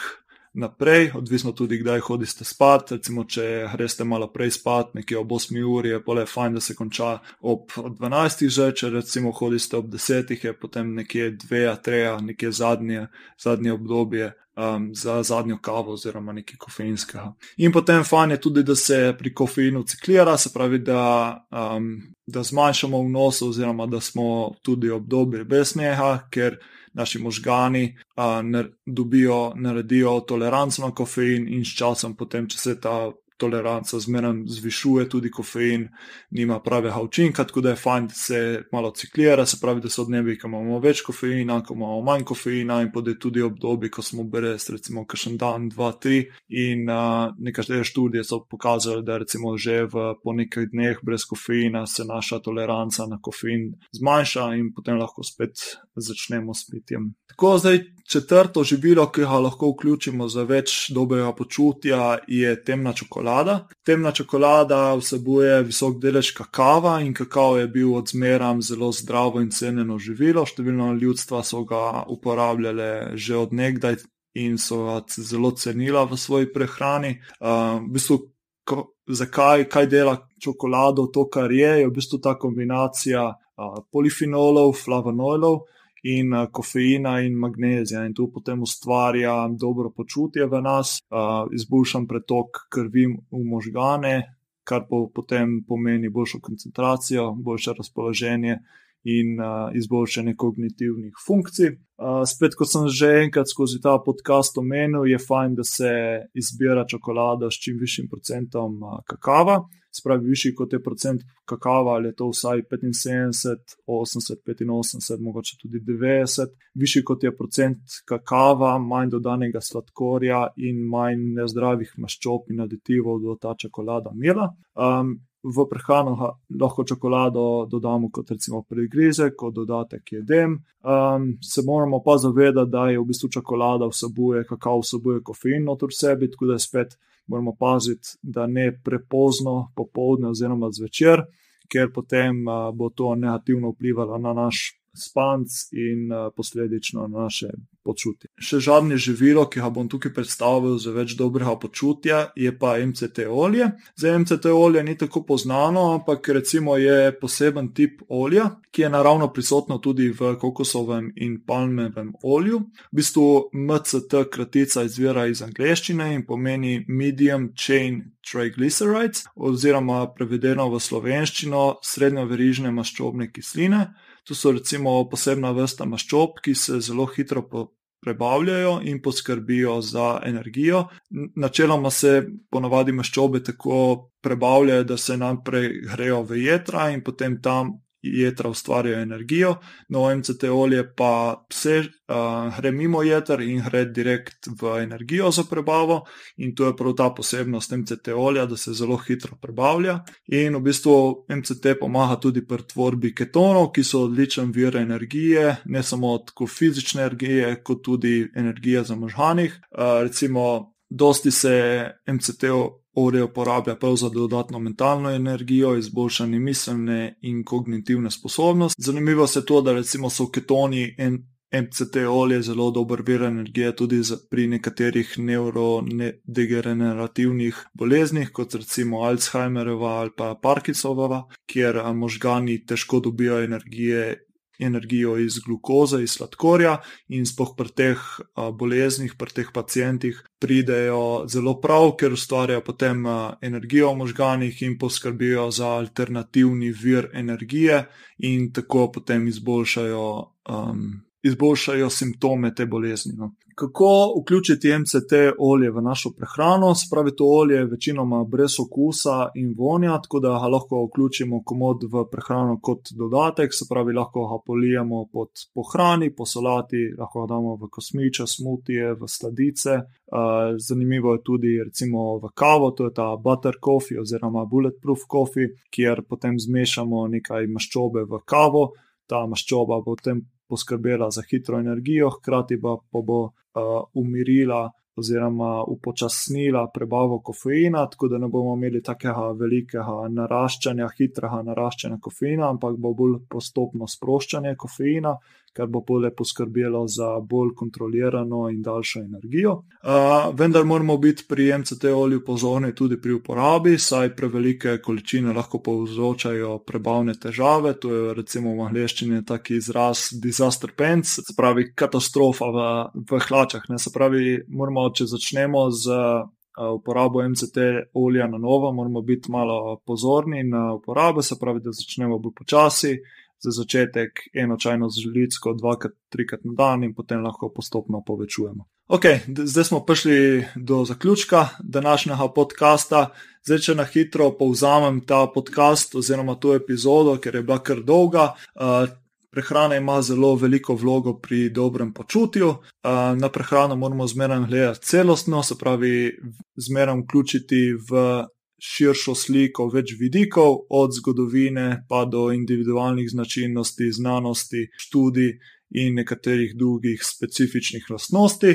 naprej, odvisno tudi, kdaj hodite spat. Recimo, če greste malo prej spat, nekje ob 8 uri, je pa le fajn, da se konča ob 12. že, če recimo hodite ob 10. je potem nekje 2-3, nekje zadnje, zadnje obdobje. Um, za zadnjo kavo, oziroma nekaj kofeinskega. In potem fajn je tudi, da se pri kofeinu ciklira, se pravi, da, um, da zmanjšamo vnos, oziroma da smo tudi obdobje brez smeha, ker naši možgani a, ner, dobijo, naredijo toleranco na kofein in s časom, potem, če se ta toleranca zmeraj zvišuje, tudi kofein nima pravega učinka, tako da je fajn, da se malo ciklira, se pravi, da so dnevi, ko imamo več kofeina, ko imamo manj kofeina in potem tudi obdobje, ko smo brez, recimo, kakšen dan, dva, tri. In uh, nekatere študije so pokazale, da recimo že v, po nekaj dneh brez kofeina se naša toleranca na kofein zmanjša in potem lahko spet začnemo s pitjem. Tako zdaj četrto živilo, ki ga lahko vključimo za več dobrega počutja, je temna čokolada. Temna čokolada vsebuje visok delež kakava in kakao je bil odzmeram zelo zdravo in cenjeno živilo. Številno ljudstva so ga uporabljale že od nekdaj in so ga zelo cenila v svoji prehrani. Uh, v bistvu, zakaj, kaj dela čokolado, to, kar je, je v bistvu ta kombinacija uh, polifenolov, flavonoidov in uh, kofeina in magnezija. In to potem ustvarja dobro počutje v nas, uh, izboljšan pretok krvi v možgane, kar po, potem pomeni boljšo koncentracijo, boljše razpoloženje in uh, izboljšanje kognitivnih funkcij. Uh, spet, kot sem že enkrat skozi ta podcast omenil, je fajn, da se izbira čokolada s čim višjim procentom uh, kakava. Spravi, višji kot je procent kakava, ali je to vsaj 75, 80, 85, mogoče tudi 90. Višji kot je procent kakava, manj dodanega sladkorja in manj nezdravih maščob in aditivov, da ta čokolada mila. Um, v prehrano lahko čokolado dodamo kot recimo pregrize, kot dodatek jedem. Um, se moramo pa zavedati, da je v bistvu čokolada vsebuje, kakav vsebuje kofein notor sebi, tako da spet moramo paziti, da ne prepozno popovdne oziroma zvečer, ker potem uh, bo to negativno vplivalo na naš spanc in uh, posledično na naše počutje. Še zadnje živilo, ki ga bom tukaj predstavil za več dobrega počutja, je pa MCT olje. Za MCT olje ni tako poznano, ampak recimo je poseben tip olja, ki je naravno prisotno tudi v kokosovem in palmevem olju. V bistvu MCT kratica izvira iz angleščine in pomeni medium chain triglycerides oziroma prevedeno v slovenščino srednjo verižne maščobne kisline. To so recimo posebna vrsta maščob, ki se zelo hitro prebavljajo in poskrbijo za energijo. Načeloma se ponavadi maščobe tako prebavljajo, da se nam pregrejo v jedra in potem tam jedra ustvarjajo energijo, no MCT olje pa vse uh, gre mimo jedr in gre direkt v energijo za prebavo, in to je prav ta posebnost MCT olja, da se zelo hitro prebavlja. In v bistvu MCT pomaga tudi pri tvorbi ketonov, ki so odličen vir energije, ne samo od fizične energije, kot tudi energije za možganih. Uh, recimo, dosti se MCT Ore uporablja prav za dodatno mentalno energijo, izboljšanje miselne in kognitivne sposobnosti. Zanimivo je to, da recimo so ketoni in MCT olje zelo dober vir energije tudi pri nekaterih neurodegenerativnih boleznih, kot recimo Alzheimerova ali pa Parkinsonova, kjer možgani težko dobijo energije energijo iz glukoze, iz sladkorja, in spoh pri teh boleznih, pri teh pacijentih pridejo zelo prav, ker ustvarjajo potem energijo v možganih in poskrbijo za alternativni vir energije, in tako potem izboljšajo. Um, Izboljšajo simptome te bolezni. No kako vključiti MCT olje v našo prehrano. Spravi to olje je večinoma brez okusa in vonja, tako da ga lahko vključimo komod v prehrano kot dodatek, se pravi, lahko ga polijemo pod pohrani, po solati, lahko ga damo v kosmiče, smutije, v sladice. Zanimivo je tudi recimo v kavo, to je ta butter coffee oziroma bulletproof coffee, kjer potem zmešamo nekaj maščobe v kavo. Ta maščoba potem poskrbela za hitro energijo, hkrati pa, bo uh, umirila oziroma upočasnila prebavo kofeina, tako da ne bomo imeli takega velikega naraščanja, hitrega naraščanja kofeina, ampak bo bolj postopno sproščanje kofeina, kar bo bolje poskrbelo za bolj kontrolirano in daljšo energijo. Uh, vendar moramo biti pri MCT olju pozorni tudi pri uporabi, saj prevelike količine lahko povzročajo prebavne težave. To je recimo v angleščini taki izraz disaster pants, se pravi katastrofa v, v hlačah. Ne? Se pravi, moramo, če začnemo z. Uporabo MCT olja na novo, moramo biti malo pozorni na uporabo, se pravi, da začnemo bolj počasi, za začetek eno čajno žlico, dvakrat, trikrat na dan in potem lahko postopno povečujemo. Ok, zdaj smo prišli do zaključka današnjega podcasta. Zdaj, če na hitro povzamem ta podcast oziroma to epizodo, ker je bila kar dolga. Uh, Prehrana ima zelo veliko vlogo pri dobrem počutju. Na prehrano moramo zmeraj gledati celostno, se pravi, zmeraj vključiti v širšo sliko več vidikov, od zgodovine pa do individualnih značilnosti, znanosti, študij in nekaterih drugih specifičnih lastnosti.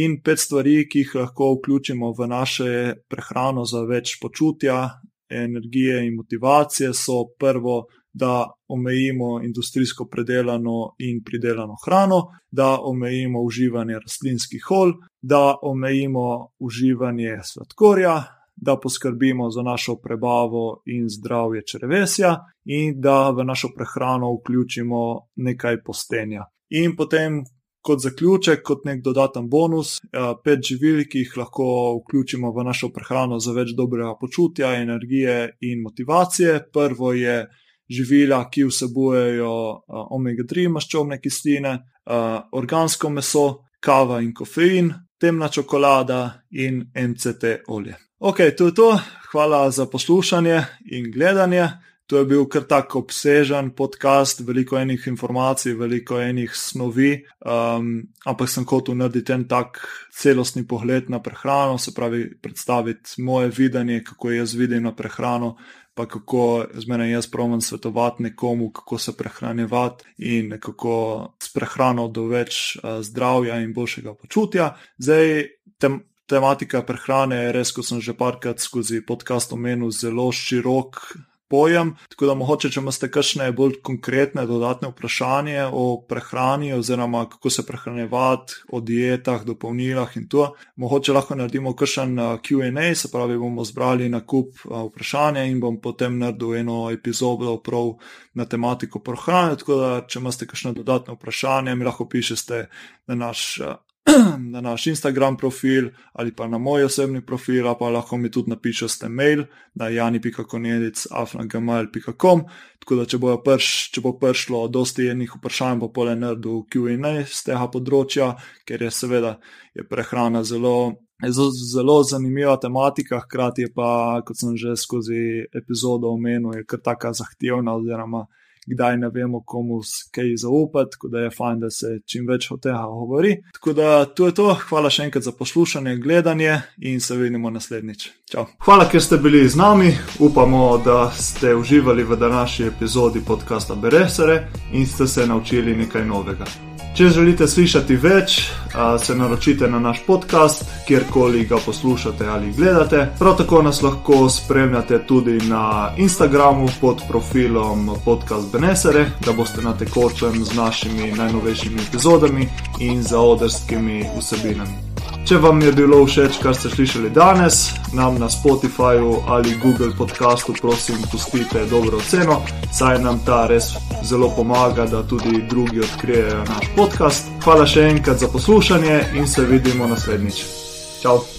In pet stvari, ki jih lahko vključimo v naše prehrano za več počutja, energije in motivacije, so prvo. Da omejimo industrijsko predelano in pridelano hrano, da omejimo uživanje rastlinskih olj, da omejimo uživanje sladkorja, da poskrbimo za našo prebavo in zdravje črevesja, in da v našo prehrano vključimo nekaj postenja. In potem, kot zaključek, kot nek dodaten bonus, eh, pet živil, ki jih lahko vključimo v našo prehrano za več dobrega počutja, energije in motivacije. Prvo je živila, ki vsebujejo eh, omega-3 maščobne kisline, eh, organsko meso, kava in kofein, temna čokolada in MCT olje. Ok, to je to. Hvala za poslušanje in gledanje. To je bil kar tako obsežen podcast, veliko enih informacij, veliko enih snovi, um, ampak sem hotel narediti en tak celostni pogled na prehrano, se pravi, predstaviti moje videnje, kako jaz vidim na prehrano, pa kako z menem jaz pravim svetovati nekomu, kako se prehranjevati in kako s prehrano do več uh, zdravja in boljšega počutja. Zdaj, tem, tematika prehrane je res, kot sem že parkrat skozi podcast omenil, zelo širok pojem. Tako da, mogoče, če imate kakšne bolj konkretne dodatne vprašanja o prehrani, oziroma kako se prehranjevati, o dietah, dopolnilah in to, mogoče lahko naredimo kakšen uh, QA, se pravi, bomo zbrali na kup uh, vprašanja in bom potem naredil eno epizodo prav na tematiko prehrane. Tako da, če imate kakšne dodatne vprašanja, mi lahko pišete na naš. Uh, na naš Instagram profil ali pa na moj osebni profil, pa lahko mi tudi napišete mail na jani.konedic.afnagamal.com. Tako da, če, prš, če bo prišlo dosti enih vprašanj, bo pole naredil QA z tega področja, ker je seveda je prehrana zelo. Zelo, zanimiva tematika, hkrati pa, kot sem že skozi epizodo omenil, je kar tako zahtevna, oziroma kdaj ne vemo, komu kaj zaupati, tako da je fajn, da se čim več o tega govori. Tako da to je to, hvala še enkrat za poslušanje, gledanje in se vidimo naslednjič. Čau. Hvala, ker ste bili z nami, upamo, da ste uživali v današnji epizodi podcasta Beresere in ste se naučili nekaj novega. Če želite slišati več, se naročite na naš podcast, kjerkoli ga poslušate ali gledate. Prav tako nas lahko spremljate tudi na Instagramu pod profilom Podcast Benesere, da boste na tekočem z našimi najnovejšimi epizodami in zaodrskimi vsebinami. Če vam je bilo všeč, kar ste slišali danes, nam na Spotifyju ali Google podcastu, prosim, pustite dobro oceno, saj nam ta res zelo pomaga, da tudi drugi odkrijejo naš podcast. Hvala še enkrat za poslušanje in se vidimo naslednjič. Ciao!